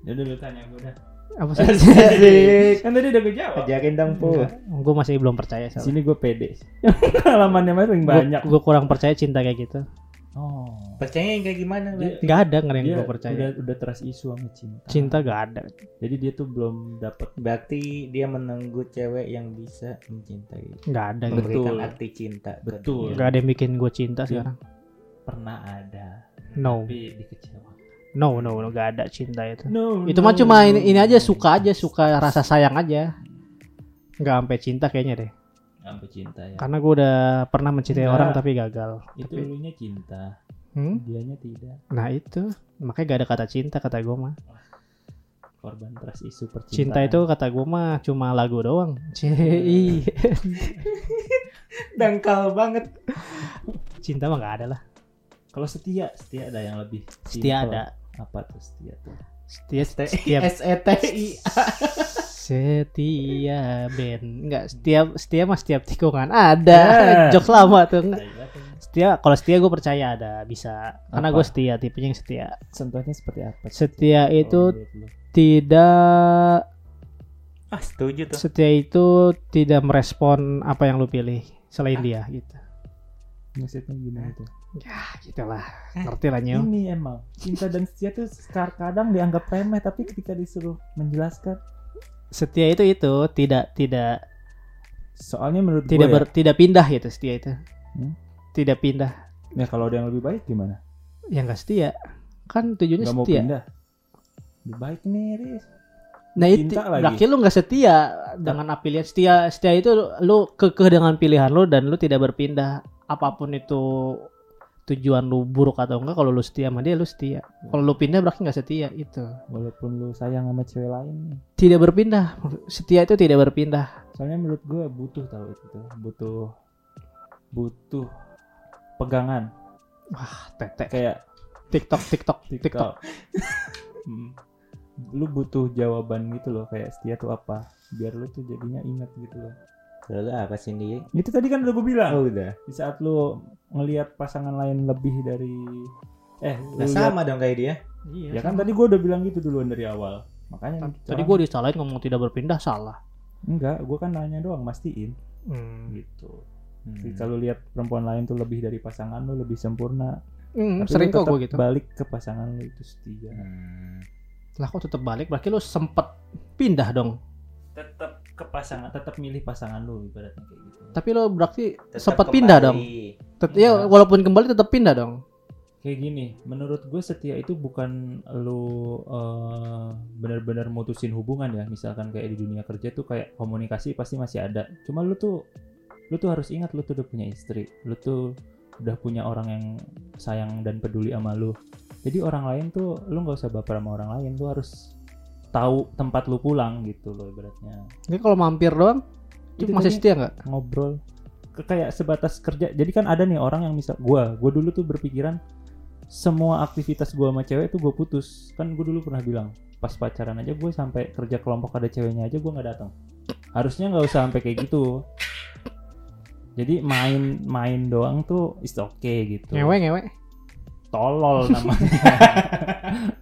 Ya udah lu tanya gua dah. Apa [LAUGHS] sih? kan tadi udah gue jawab. Ajarin dong, Pu. gue masih belum percaya soalnya. sini gue pede. [LAUGHS] Pengalamannya mah paling banyak. Gue kurang percaya cinta kayak gitu. Oh. Percaya yang kayak gimana? Dia? Gak ada nggak yang dia gue percaya. udah udah trust isu sama cinta. Cinta gak ada. Jadi dia tuh belum dapet Berarti dia menunggu cewek yang bisa mencintai. Gak ada. Betul. Memberikan arti cinta. Betul. dia. Gak ada yang bikin gue cinta Iya. sekarang. pernah ada. No, Tapi dikecewakan. no, no, no, gak ada cinta itu. No. Itu mah cuma ini, ini aja suka aja, suka rasa sayang aja. Gak sampai cinta kayaknya deh. Sampai cinta ya. Karena gue udah pernah mencintai Enggak. orang tapi gagal. Itu Tapi, elunya cinta. hmm? Dianya tidak. Nah itu, makanya gak ada kata cinta kata gue mah. Korban trust isu percintaan. Cinta itu kata gue mah cuma lagu doang. [LAUGHS] Ci, [LAUGHS] Dangkal banget. cinta mah gak ada lah. Kalau setia, setia ada yang lebih. Setia ada. Apa tuh setia tuh? Setia, setiap S E T I. [LAUGHS] setia band enggak setiap setia mah setiap tikungan ada Ya. [LAUGHS] jokes lama tuh enggak setia kalau setia gue percaya ada bisa karena gue setia tipenya yang setia Contohnya seperti apa? setia Kalau itu menurut lu? tidak Ah, setuju tuh. setia itu tidak merespon apa yang lu pilih selain dia gitu Maksudnya gimana tuh? ya gitulah ngerti lah Nyo. Ini emang cinta dan setia tuh kadang dianggap remeh tapi ketika disuruh menjelaskan setia itu itu tidak tidak soalnya menurut tidak gue ber, tidak pindah gitu setia itu Hmm? tidak pindah ya, ya kalau ada yang lebih baik gimana? yang enggak setia kan tujuannya Gak mau setia pindah. Lebih baik nih, Riz. Nah itu lagi. berarti lu nggak setia dengan pilihan setia setia itu lu kekeh dengan pilihan lu dan lu tidak berpindah apa pun itu tujuan lu buruk atau enggak kalau lu setia sama dia lu setia. Kalau lu pindah berarti nggak setia itu Walaupun lu sayang sama cewek lain tidak berpindah. Setia itu tidak berpindah. Soalnya menurut gue butuh tahu itu tuh. Butuh butuh pegangan. Wah tete kayak tiktok tiktok tiktok. TikTok. Hmm. Lu butuh jawaban gitu loh kayak setia tuh apa? Biar lu tuh jadinya ingat gitu loh. Lalu apa sih dia? Itu tadi kan udah gue bilang. Oh, udah. Di saat lu ngelihat pasangan lain lebih dari eh Nah, sama dong kayak dia. iya ya kan tadi gue udah bilang gitu duluan dari awal. Makanya tadi orang- gue disalahin ngomong tidak berpindah salah enggak, gue kan nanya doang mastiin hmm. gitu. Hmm. Lu lihat perempuan lain tuh lebih dari pasangan lu lebih sempurna. Hmm, tapi sering kok tetap gue gitu Balik ke pasangan lu itu setia. Hmm. lah kok tetap balik berarti lu sempet pindah dong Tetap ke pasangan, tetap milih pasangan lu ibaratnya kayak gitu. tapi lu berarti sempet pindah dong. Tet- ya Enggak. walaupun kembali tetap pindah dong. Kayak gini menurut gue setia itu bukan lu eh, benar-benar mutusin hubungan ya. Misalkan kayak di dunia kerja tuh kayak komunikasi pasti masih ada. Cuma lu tuh lu tuh harus ingat lu tuh udah punya istri. Lu tuh udah punya orang yang sayang dan peduli sama lu. Jadi orang lain tuh lu nggak usah baper sama orang lain. Lu harus tahu tempat lu pulang gitu loh ibaratnya Ini kalau mampir doang, itu Itu masih setia nggak? ngobrol ke kayak sebatas kerja jadi kan ada nih orang yang misal gua gua dulu tuh berpikiran semua aktivitas gua sama cewek tuh gue putus kan gue dulu pernah bilang pas pacaran aja gue sampai kerja kelompok ada ceweknya aja gua nggak datang harusnya nggak usah sampai kayak gitu Jadi main main doang tuh is okay gitu. Ngewe ngewe. Tolol [LAUGHS] namanya.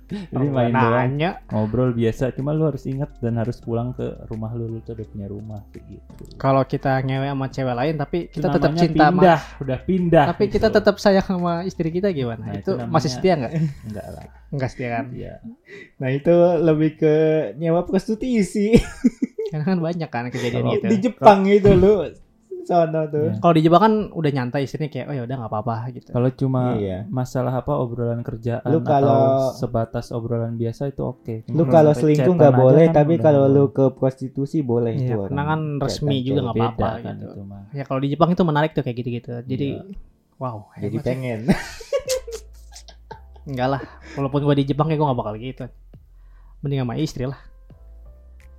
Jadi main doang Nanya. ngobrol biasa. Cuma lu harus ingat dan harus pulang ke rumah lu. Lu tuh udah punya rumah kayak gitu. Kalau kita ngewe sama cewek lain tapi Itu kita tetap cinta sama pindah, udah pindah. tapi kita gitu. tetap sayang sama istri kita gimana? Nah, itu itu namanya- masih setia nggak? [LAUGHS] enggak lah. Enggak setia kan? Iya. Nah itu lebih ke nyewa prostitusi Karena kan banyak kan kejadian Kalau gitu. di Jepang itu lu sono tuh. Iya. Kalau di Jepang kan udah nyantai istrinya kayak oh ya udah nggak apa-apa gitu. Kalau cuma Iya. masalah apa obrolan kerjaan Lu kalau- atau sebatas obrolan biasa itu oke. Cuma Lu kalau selingkuh nggak boleh, kan tapi kalau lu ke prostitusi boleh Iya, itu. karena kan resmi juga nggak apa-apa kan gitu. itu mah. Ya kalau di Jepang itu menarik tuh kayak gitu-gitu. Jadi Iya. wow. Jadi pengen. Enggak lah. Walaupun gua di Jepang ya gua gak bakal gitu. Mending sama istri lah.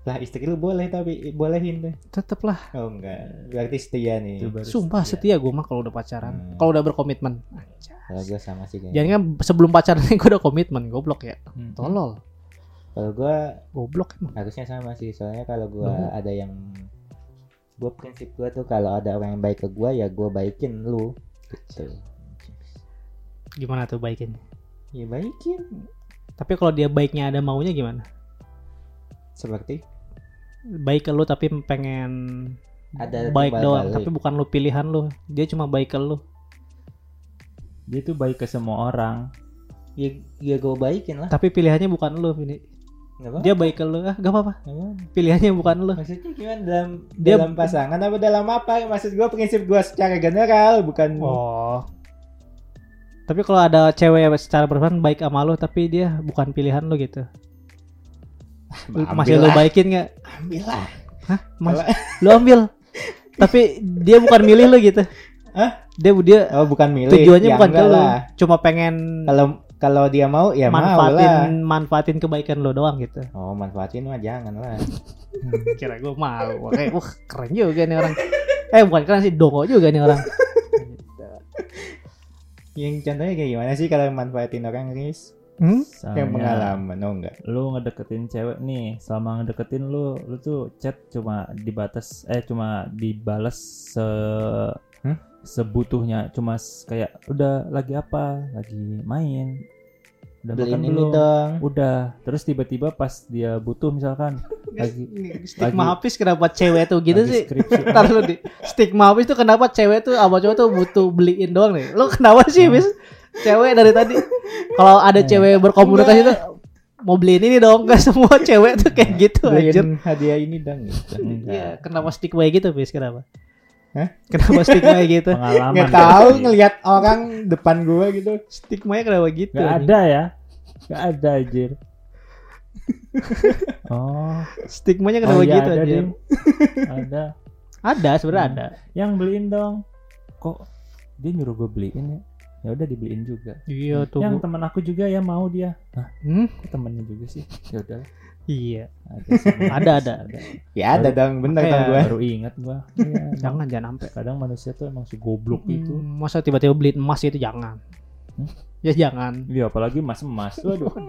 Lah istri lu boleh tapi bolehin deh. Tetep lah. Oh enggak, berarti setia nih. Sumpah setia. setia gua mah kalau udah pacaran. Hmm. Kalau udah berkomitmen. Anjay. Kalau gue sama sih kayaknya. Jangan kan sebelum pacaran [LAUGHS] gua udah komitmen. Goblok ya. Hmm. Tolol. Kalau gue Goblok emang. harusnya sama sih, soalnya kalau gue Mhm. ada yang gue prinsip gue tuh kalau ada orang yang baik ke gue ya gue baikin lu gitu. Gimana tuh baikin? Ya baikin. Tapi kalau dia baiknya ada maunya gimana? Seperti Baik ke lu tapi pengen ada baik doang, balik. tapi bukan lu pilihan lu. Dia cuma baik ke lu. Dia tuh baik ke semua orang. ya, ya gue baikin lah. Tapi pilihannya bukan lu ini. Dia baik ke lu. Ah, gak apa-apa. Pilihannya bukan lu. Maksudnya gimana dalam Dia- dalam pasangan apa dalam apa? Maksud gue prinsip gue secara general bukan Oh. Tapi kalau ada cewek yang secara berperan baik sama lu tapi dia bukan pilihan lu gitu. Lu- Ambil Masih lu lah. baikin nggak? ambil lah. Hah? Mas, lu ambil. tapi dia bukan milih lu gitu. Hah? Dia dia Oh bukan milih. tujuannya Ya bukan ke lu. lah. Cuma pengen Kalau kalau dia mau ya mau lah. manfaatin manfaatin kebaikan lu doang gitu. Oh manfaatin mah jangan lah. [LAUGHS] Kira gue mau. Makanya wah keren juga nih orang. Eh bukan keren sih dongo juga nih orang. [LAUGHS] Yang contohnya kayak gimana sih kalau manfaatin orang Riz? Hmm? Yang Misalnya, pengalaman, oh enggak? Lu ngedeketin cewek nih, selama ngedeketin lu, lu tuh chat cuma dibatas eh cuma dibales se Hmm? sebutuhnya, cuma kayak udah lagi apa? Lagi main. Udah Beliin makan ini belum? dong. Udah. Terus tiba-tiba pas dia butuh misalkan lagi Stigma Lagi- habis kenapa cewek tuh gitu sih? skripsi. [LAUGHS] Ntar lu di stigma habis tuh kenapa cewek tuh sama cowok tuh butuh beliin doang nih. Lu kenapa sih, bis? Cewek dari tadi kalau ada cewek berkomunikasi tuh mau beliin ini dong. Gak semua cewek tuh kayak gitu anjir. Beliin hadiah ini dong. Gitu. Iya, kenapa stigma gitu, bis? Kenapa? Hah? Kenapa stigma [LAUGHS] gitu? Pengalaman. Nggak tahu ngelihat orang depan gua gitu. Stigmanya kenapa gitu? Gak ada ya? Gak ada anjir. [LAUGHS] oh, Stigmanya oh kenapa iya gitu ada anjir? Ada. Ada, sebenarnya Hmm. ada. Yang beliin dong. Kok dia nyuruh gue beliin ya? Ya udah dibeliin juga. Iya tuh. Yang teman aku juga ya mau dia. Hah, Hmm? kok temennya juga sih? Ya udah. Iya. Ada. [LAUGHS] Ada, ada. Ya ada dong, bener kan gua. Baru ingat gua. Iya, [LAUGHS] emang Jangan, jangan sampai. Kadang manusia tuh emang segoblok gitu. Hmm, masa tiba-tiba beliin emas itu jangan. Hmm? Ya jangan. Iya, apalagi mas emas. [LAUGHS] Waduh, kan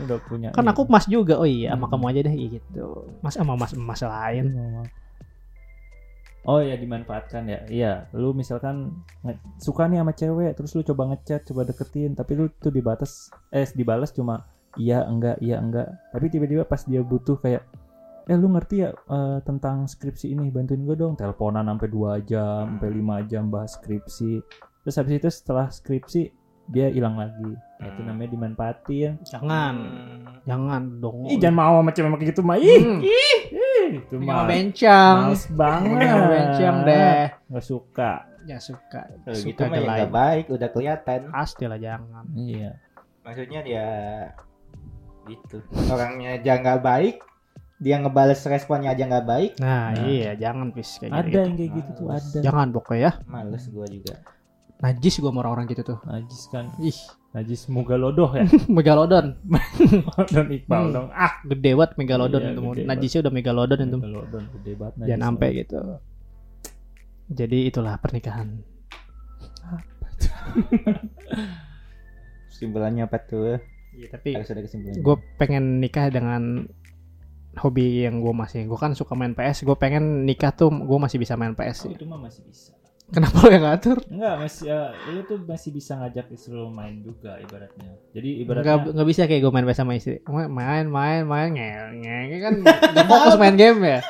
udah punya. Kan ini. aku emas juga. Oh iya, sama Hmm. kamu aja deh gitu. Mas sama mas emas lain. Oh ya dimanfaatkan ya. Iya, lu misalkan nge- suka nih sama cewek, terus lu coba ngechat, coba deketin, tapi lu tuh dibatas eh dibalas cuma iya enggak, iya enggak. Tapi tiba-tiba pas dia butuh kayak eh lu ngerti ya eh, tentang skripsi ini, bantuin gue dong. Teleponan sampai 2 jam, sampai 5 jam bahas skripsi. Terus habis itu setelah skripsi dia hilang lagi. Nah, itu namanya dimanfaatin. Jangan. Jangan dong. Ih, jangan mau sama cewek kayak gitu mah. Ih, Hmm. ih, itu Ini mah. bencang. Males [LAUGHS] banget. Mah bencang deh. Gak suka. Ya suka. Kalau gitu mah nggak baik, udah kelihatan. Pastilah jangan. Iya. Maksudnya dia gitu. Orangnya aja nggak baik, dia ngebales responnya aja nggak baik. Nah, Nah. iya jangan pis kayak Ada gitu. yang kayak gitu tuh ada. Jangan pokoknya ya. Males gua juga. Najis gua sama orang-orang gitu tuh. Najis kan. Ih, Najis Mugalodoh ya. [LAUGHS] megalodon. Dan Iqbal Hmm. dong. Ah, Gede banget megalodon Iya, itu. gede Najisnya udah megalodon itu. Megalodon gede banget najis. Jangan sampai gitu. Jadi itulah pernikahan. [LAUGHS] Kesimpulannya apa tuh? Iya, tapi Harus ada kesimpulannya. gue pengen nikah dengan hobi yang gue masih gue kan suka main PS gue pengen nikah tuh gue masih bisa main PS Oh, itu mah masih bisa. Kenapa lo yang ngatur? Enggak, masih ya, lu tuh masih bisa ngajak istri lu main juga ibaratnya. Jadi ibaratnya nggak bisa kayak gue main PS sama istri. Main, main, main, ngel, ngel, kan fokus main game ya.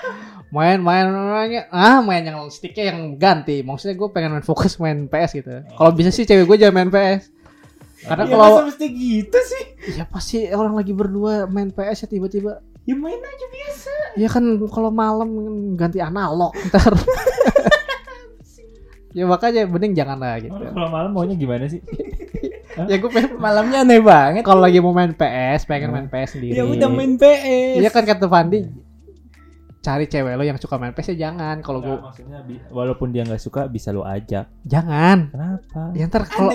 Main, main, main, ah main yang sticknya yang ganti. Maksudnya gue pengen main fokus main PS gitu. Kalau bisa sih cewek gue jangan main PS. Karena Ya, kalau mesti gitu sih? ya pasti orang lagi berdua main PS ya tiba-tiba Ya main aja biasa. ya kan kalau malam ganti analog ntar. [LAUGHS] ya makanya mending jangan lah gitu. Kalau malam maunya gimana sih? [LAUGHS] Ya gue pengen Malamnya aneh banget. kalau lagi mau main PS, pengen main PS sendiri. Ya udah main PS. Iya kan kata Fandi cari cewek lo yang suka main PS ya jangan. Kalau gue maksudnya walaupun dia nggak suka bisa lu ajak. jangan. Kenapa? Ya ntar kalau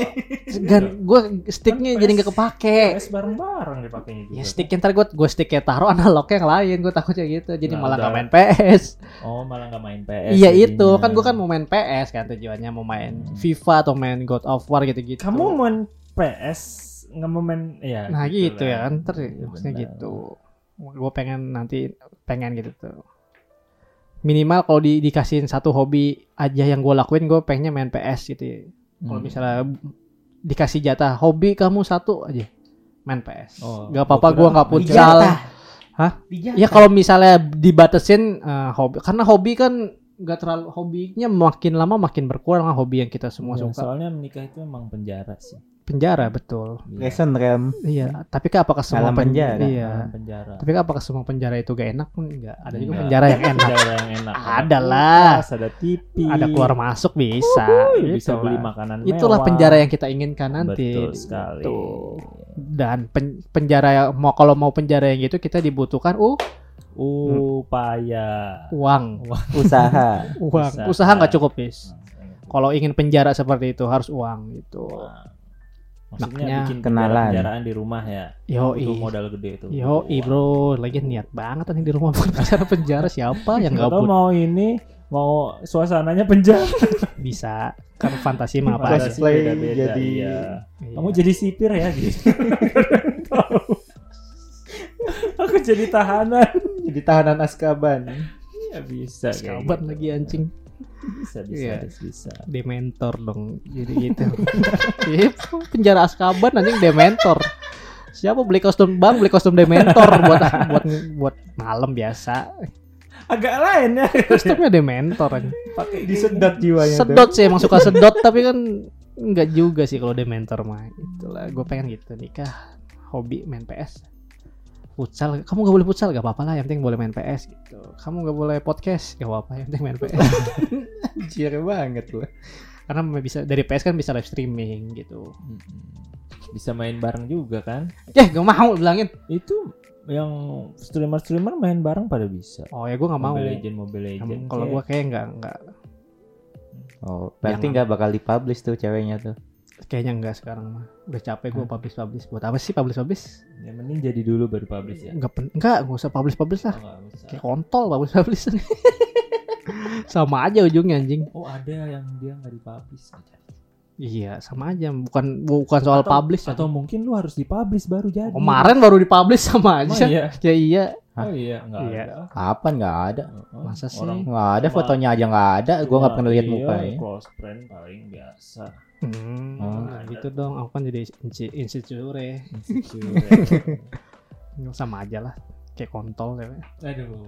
gan gue sticknya jadi nggak kepake. PS bareng-bareng dipakainya juga. Ya sticknya ntar gue gue sticknya taruh analognya yang lain gue takutnya gitu. Jadi Nah, malah nggak main PS. Oh, malah nggak main PS. Iya itu kan gue kan mau main PS kan tujuannya mau main FIFA atau main God of War gitu-gitu. Kamu main PS nggak mau main ya Nah gitu lah. ya kan ntar Iya, maksudnya gitu. Gue pengen nanti pengen gitu tuh. Minimal kalau di, dikasihin satu hobi aja yang gue lakuin gue pengennya main PS gitu. ya. Kalau Hmm. misalnya dikasih jatah hobi kamu satu aja main PS. Oh, gak apa-apa gua gue nggak jatah. Hah? Dijatah. Ya kalau misalnya dibatasin eh, hobi karena hobi kan nggak terlalu hobinya makin lama makin berkurang lah hobi yang kita semua Ya, suka. soalnya menikah itu emang penjara sih. Penjara betul. Iya. Lesson rem. Iya, tapi kan apakah semua Alam pen- penjara. Iya. Penjara. Tapi kan apakah semua penjara itu gak enak pun enggak. Ada juga Enggak. penjara yang [LAUGHS] enak. Penjara yang enak. Ada lah. ada TV. Ada keluar masuk bisa. Uhuy, bisa Itulah. beli makanan Itulah mewah. penjara yang kita inginkan nanti. Betul sekali. Gitu. Dan pen- penjara yang mau kalau mau penjara yang gitu kita dibutuhkan uh Upaya. uang. Usaha. [LAUGHS] Uang. Usaha. Nggak cukup, guys. Kalau ingin penjara seperti itu harus uang gitu. Maksudnya Makanya bikin kenalan. penjaraan di rumah ya. Yo Butuh modal gede itu. Yo, bro, lagi niat banget nih di rumah penjara penjara siapa yang [LAUGHS] Atau gabut mau ini mau suasananya penjara. [LAUGHS] bisa kan fantasi mah apa aja. Fantasi Cosplay beda-beda, jadi- iya. Iya. Kamu jadi sipir ya gitu. [LAUGHS] Aku jadi tahanan. Jadi tahanan Azkaban. Ya bisa Sahabat gitu. lagi anjing Bisa bisa Iya. bisa. bisa. dementor dong jadi gitu [LAUGHS] Iya, penjara Azkaban anjing dementor siapa beli kostum bang beli kostum dementor buat buat buat malam biasa Agak lain ya. kostumnya dementor anjing. Pakai Disedot jiwanya. tuh. sedot sih emang suka sedot tapi kan enggak juga sih kalau dementor mah itulah gue pengen gitu nikah hobi main PS futsal kamu gak boleh futsal gak apa-apa lah yang penting boleh main PS gitu kamu gak boleh podcast gak apa-apa yang penting main PS [LAUGHS] Anjir banget loh. karena bisa dari PS kan bisa live streaming gitu Bisa main bareng juga kan? eh gak mau bilangin Itu yang streamer-streamer main bareng pada bisa. oh ya gue gak mau Mobile Legend, Mobile Legend. kalau gue kayak nggak nggak Oh, berarti nggak bakal dipublish tuh ceweknya tuh. Kayaknya nggak sekarang mah udah capek gue publish publish buat apa sih publish publish ya mending jadi dulu baru publish ya. nggak pen nggak nggak usah publish publish lah Oh, usah. kayak kontol publish publish [LAUGHS] sama aja ujungnya anjing Oh ada yang dia nggak dipublish. iya sama aja bukan bukan soal Atau- publish Atau mungkin lu harus dipublish baru jadi. kemarin baru dipublish sama Emang aja iya. [LAUGHS] ya iya Oh iya nggak Iya. ada. Kapan nggak ada? Oh, Masa sih? orang Nggak ada fotonya aja nggak ada. Gua nggak pernah lihat iya, mukanya. Close friend paling biasa. Hmm, Oh. nah gitu dong aku kan jadi insi insecure ya. Insecure. [LAUGHS] sama aja lah kayak kontol ya. Aduh. [LAUGHS]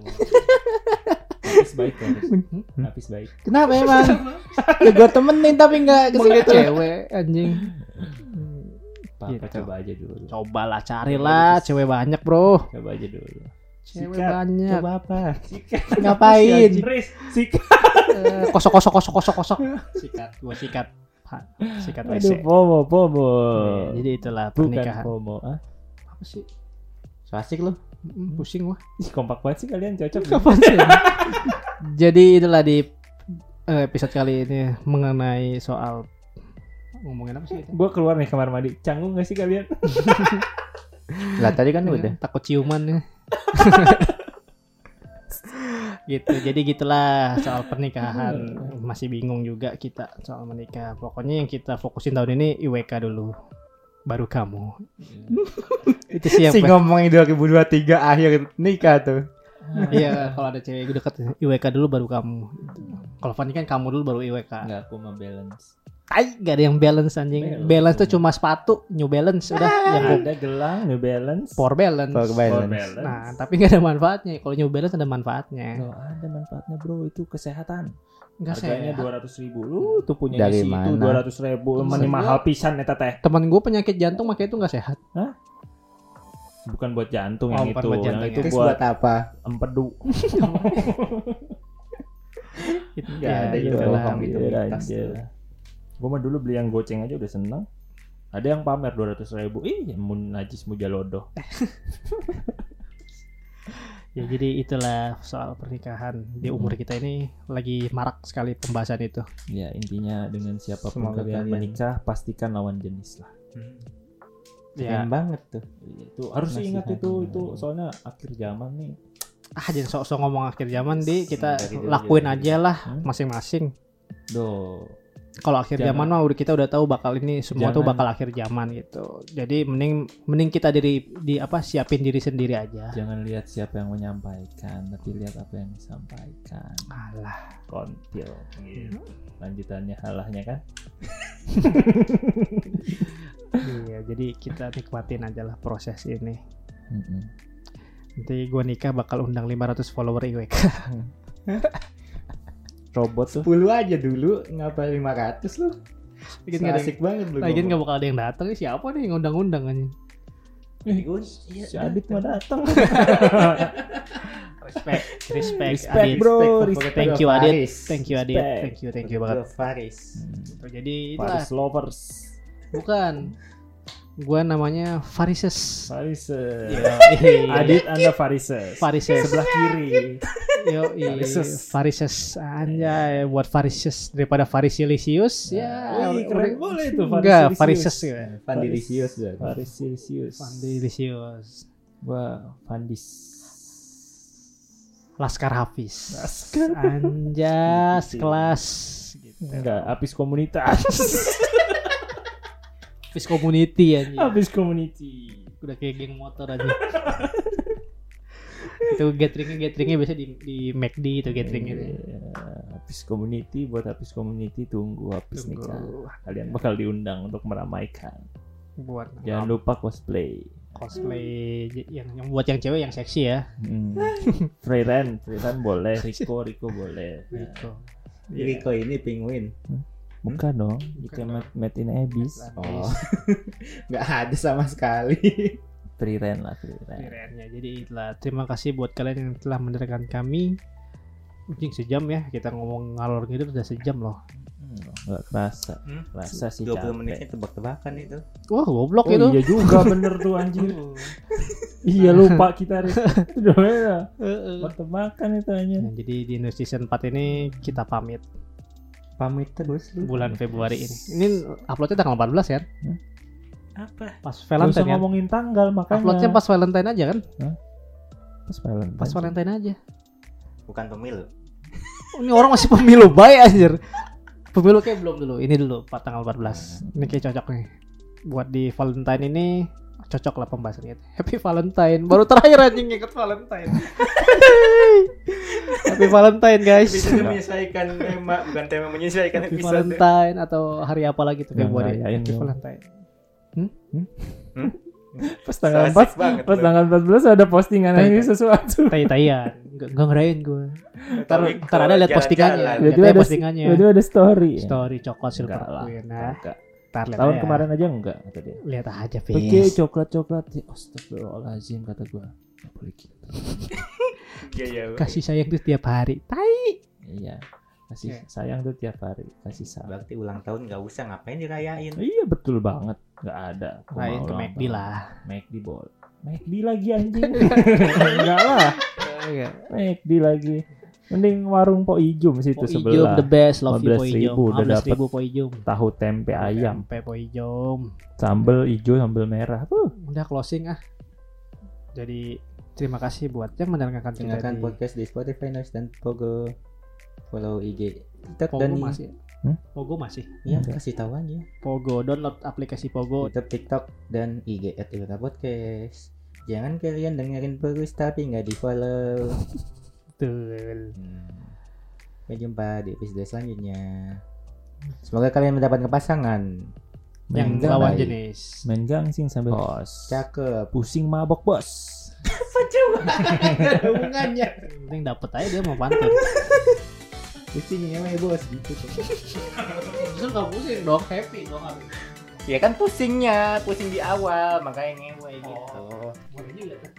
Habis baik habis. Habis baik. Kenapa [LAUGHS] emang? ya gua temenin tapi nggak ke Emang dia situ. cewek anjing Papa Gitu. coba aja dulu. cobalah carilah cewek banyak bro Coba aja dulu. cewek Sikat. banyak Coba apa? Sikat. Ngapain? Sikat. Eh, kosok kosok kosok kosok kosok sikat gua sikat Sikat Aduh, WC pomo, pomo. Nih, jadi itulah Bukan pernikahan pomo. Ah, apa sih So asik lu. Mm, pusing gua ih, kompak banget sih kalian cocok. [LAUGHS] kapan sih jadi itulah di eh, episode kali ini mengenai soal ngomongin apa sih itu? Gue keluar nih kamar mandi. Canggung gak sih kalian? [LAUGHS] Lah tadi kan udah. takut ciuman ya [LAUGHS] gitu. Jadi gitulah soal pernikahan. Masih bingung juga kita soal menikah. Pokoknya yang kita fokusin tahun ini IWK dulu. Baru kamu. [LAUGHS] Itu sih yang Si ngomongin 2023 akhir nikah tuh. iya kalau ada cewek deket IWK dulu baru kamu. Kalau Fanny kan kamu dulu baru IWK. Enggak, aku mah balance. Tai, gak ada yang balance anjing. Balance. Balance, tuh cuma sepatu, New Balance udah yang gua- Ada gelang, New Balance. power balance. Power balance. balance. Nah, tapi gak ada manfaatnya. Kalau New Balance ada manfaatnya. Loh, ada manfaatnya bro, itu kesehatan. Enggak Harganya dua ratus ribu. Lu tuh punya Dari isi itu mana? dua ratus ribu. Temen mahal pisan eta teh. Temen gue penyakit jantung makanya itu nggak sehat. Bukan buat jantung Oh, yang itu. buat yang jantung itu Terus buat buat apa? empedu. [LAUGHS] Itu Nggak ada itu gitu itu Iya, aja. tuh. Gue mah dulu beli yang goceng aja udah seneng. Ada yang pamer dua ratus ribu. Ih, mun najis mujalodoh. [LAUGHS] Ya jadi itulah soal pernikahan di umur kita ini lagi marak sekali pembahasan itu. Ya intinya dengan siapa pun Semoga kalian menikah pastikan lawan jenis lah. Ya, Keren banget tuh. Iya, Itu harus Nasihat. ingat itu itu soalnya akhir zaman nih. ah jangan sok-sok ngomong akhir zaman di kita lakuin aja lah Hmm? masing-masing. Do. Kalau akhir zaman mah udah kita udah tahu bakal ini semua tuh Jangan. bakal akhir zaman gitu. Jadi mending mending kita diri di apa siapin diri sendiri aja. Jangan lihat siapa yang menyampaikan, tapi lihat apa yang disampaikan. Alah. Kontil. Gitu. Lanjutannya halahnya kan? Iya, jadi kita nikmatin aja lah proses ini. Mm-mm. Nanti gua nikah bakal undang 500 follower IWK. [LAUGHS] Robot tuh. 10 aja dulu, ngapa 500 lu? Nggak ada Asik banget lu. Lagian nggak bakal ada yang datang. Siapa nih yang undang-undang aja? Iya, Si Adit mah datang. Respect, respect, Respect, Adit. bro. Respect, Thank you Adit. Faris. Thank you Adit. Respect. Thank you, thank you banget. Faris. Gitu. Jadi itulah Paris lovers. bukan. Gua namanya Farises. Farises. Yo, [LAUGHS] Adit Anda Farises. Farises. Sebelah kiri. [LAUGHS] Yo, Farises. Farises anjay buat Farises daripada Farisilisius ya. Wih, keren boleh itu Enggak, Farisilisius. Farises ya. Pandilisius dan. Farisilisius. Fandilisius. Gua Fandis. Laskar Hafiz. Laskar. Anjas kelas gitu. Enggak, Apis komunitas. [LAUGHS] Hafiz community anjing. Apis community. Udah kayak geng motor aja. [LAUGHS] itu gatheringnya gatheringnya biasa di di McD itu gatheringnya. Iya, Apis community buat Apis community tunggu Apis Tunggu. nikah. Kalian bakal diundang untuk meramaikan. buat Jangan lupa cosplay. cosplay yang, yang buat yang cewek yang seksi ya. Hmm. [LAUGHS] Freeran, Freeran boleh, Rico, Rico boleh. Gitu. Riko ini penguin. Bukan dong, you can made, made in Abyss. Oh. [LAUGHS] Nggak ada sama sekali. Freeran lah, Freeran. Kerennya. Jadi itulah terima kasih buat kalian yang telah mendengarkan kami. Mungkin sejam ya kita ngomong ngalor gitu udah sejam loh. Hmm, Nggak kerasa, Hmm? kerasa sih 20 capek. menitnya tebak-tebakan itu. Wah goblok Oh itu. iya juga [LAUGHS] bener tuh anjir. iya lupa kita. Itu udah beda. [LAUGHS] Heeh. Pertebakan itu aja. Nah, jadi di Indonesia Season 4 ini kita pamit Pamit terus lu. bulan Februari ini. Ini uploadnya tanggal 14 kan? Apa? Pas Gak usah Valentine kan? ngomongin tanggal makanya. Uploadnya pas Valentine aja kan? pas Valentine. Pas Valentine aja. Bukan pemilu. Ini orang masih pemilu baik anjir. Pemilu kayak belum dulu. Ini dulu 4 tanggal 14. Ini kayak cocok nih. Buat di Valentine ini cocok lah pembahasannya. Happy Valentine. Baru terakhir anjing inget Valentine. [LAUGHS] Happy Valentine guys. Bisa menyesuaikan tema, bukan tema menyesuaikan Happy episode. Valentine atau hari apa lagi tuh Nggak Februari. ngerayain Happy. Valentine. [LAUGHS] Pas tanggal So 4 asik banget Pas tanggal 14 ada postingan Tai- ini sesuatu. Tai-taian. Enggak enggak ngerayain gue. Ntar, ntar ada lihat jalan-jalan. postingannya. Lihat ada postingannya. Jadi ada story. ya? Story coklat silver Enggak. Nah, Enggak. Ntar lihat Tahun aja. kemarin aja enggak kata dia. Lihat aja, Oke, Fis. coklat-coklat. Ya, Astagfirullahaladzim kata gua. Nggak boleh gitu. Iya, iya. Kasih sayang tuh tiap hari. Tai. Iya. Kasih Oke. sayang tuh tiap hari. Kasih sayang. Berarti ulang tahun nggak usah ngapain dirayain. Iya betul banget. Enggak ada. Mau ke McD lah. McD boleh. McD lagi anjing. [LAUGHS] Enggak lah. McD lagi. Mending warung Po Ijum situ Po Ijum sebelah. the best, love you Po 15.000 Ijum. udah 15 dapet ribu Po Ijum. Tahu tempe ayam, Tempe Po Ijum. sambel hijau, sambel merah. Uh, Udah closing ah. Jadi terima kasih buat yang mendengarkan kita Dengarkan di podcast di Spotify, Noise dan Pogo. Follow IG TikTok Pogo dan masih. Hmm? Pogo masih. ya Enggak. kasih tahu aja. Pogo download aplikasi Pogo. YouTube, TikTok dan IG at Podcast. Jangan kalian dengerin terus tapi nggak di follow. Betul. Hmm. Sampai jumpa di episode selanjutnya. Semoga kalian mendapatkan pasangan yang Main gang, lawan baik. jenis. main gangsing sampai bos. cakep. Pusing mabok bos. Ada hubungannya. Penting dapet aja dia mau pantun. Pusingnya mah bos gitu. Justru gak pusing dong, happy dong. Ya kan pusingnya, pusing di awal makanya ngewe gitu. Boleh juga tuh.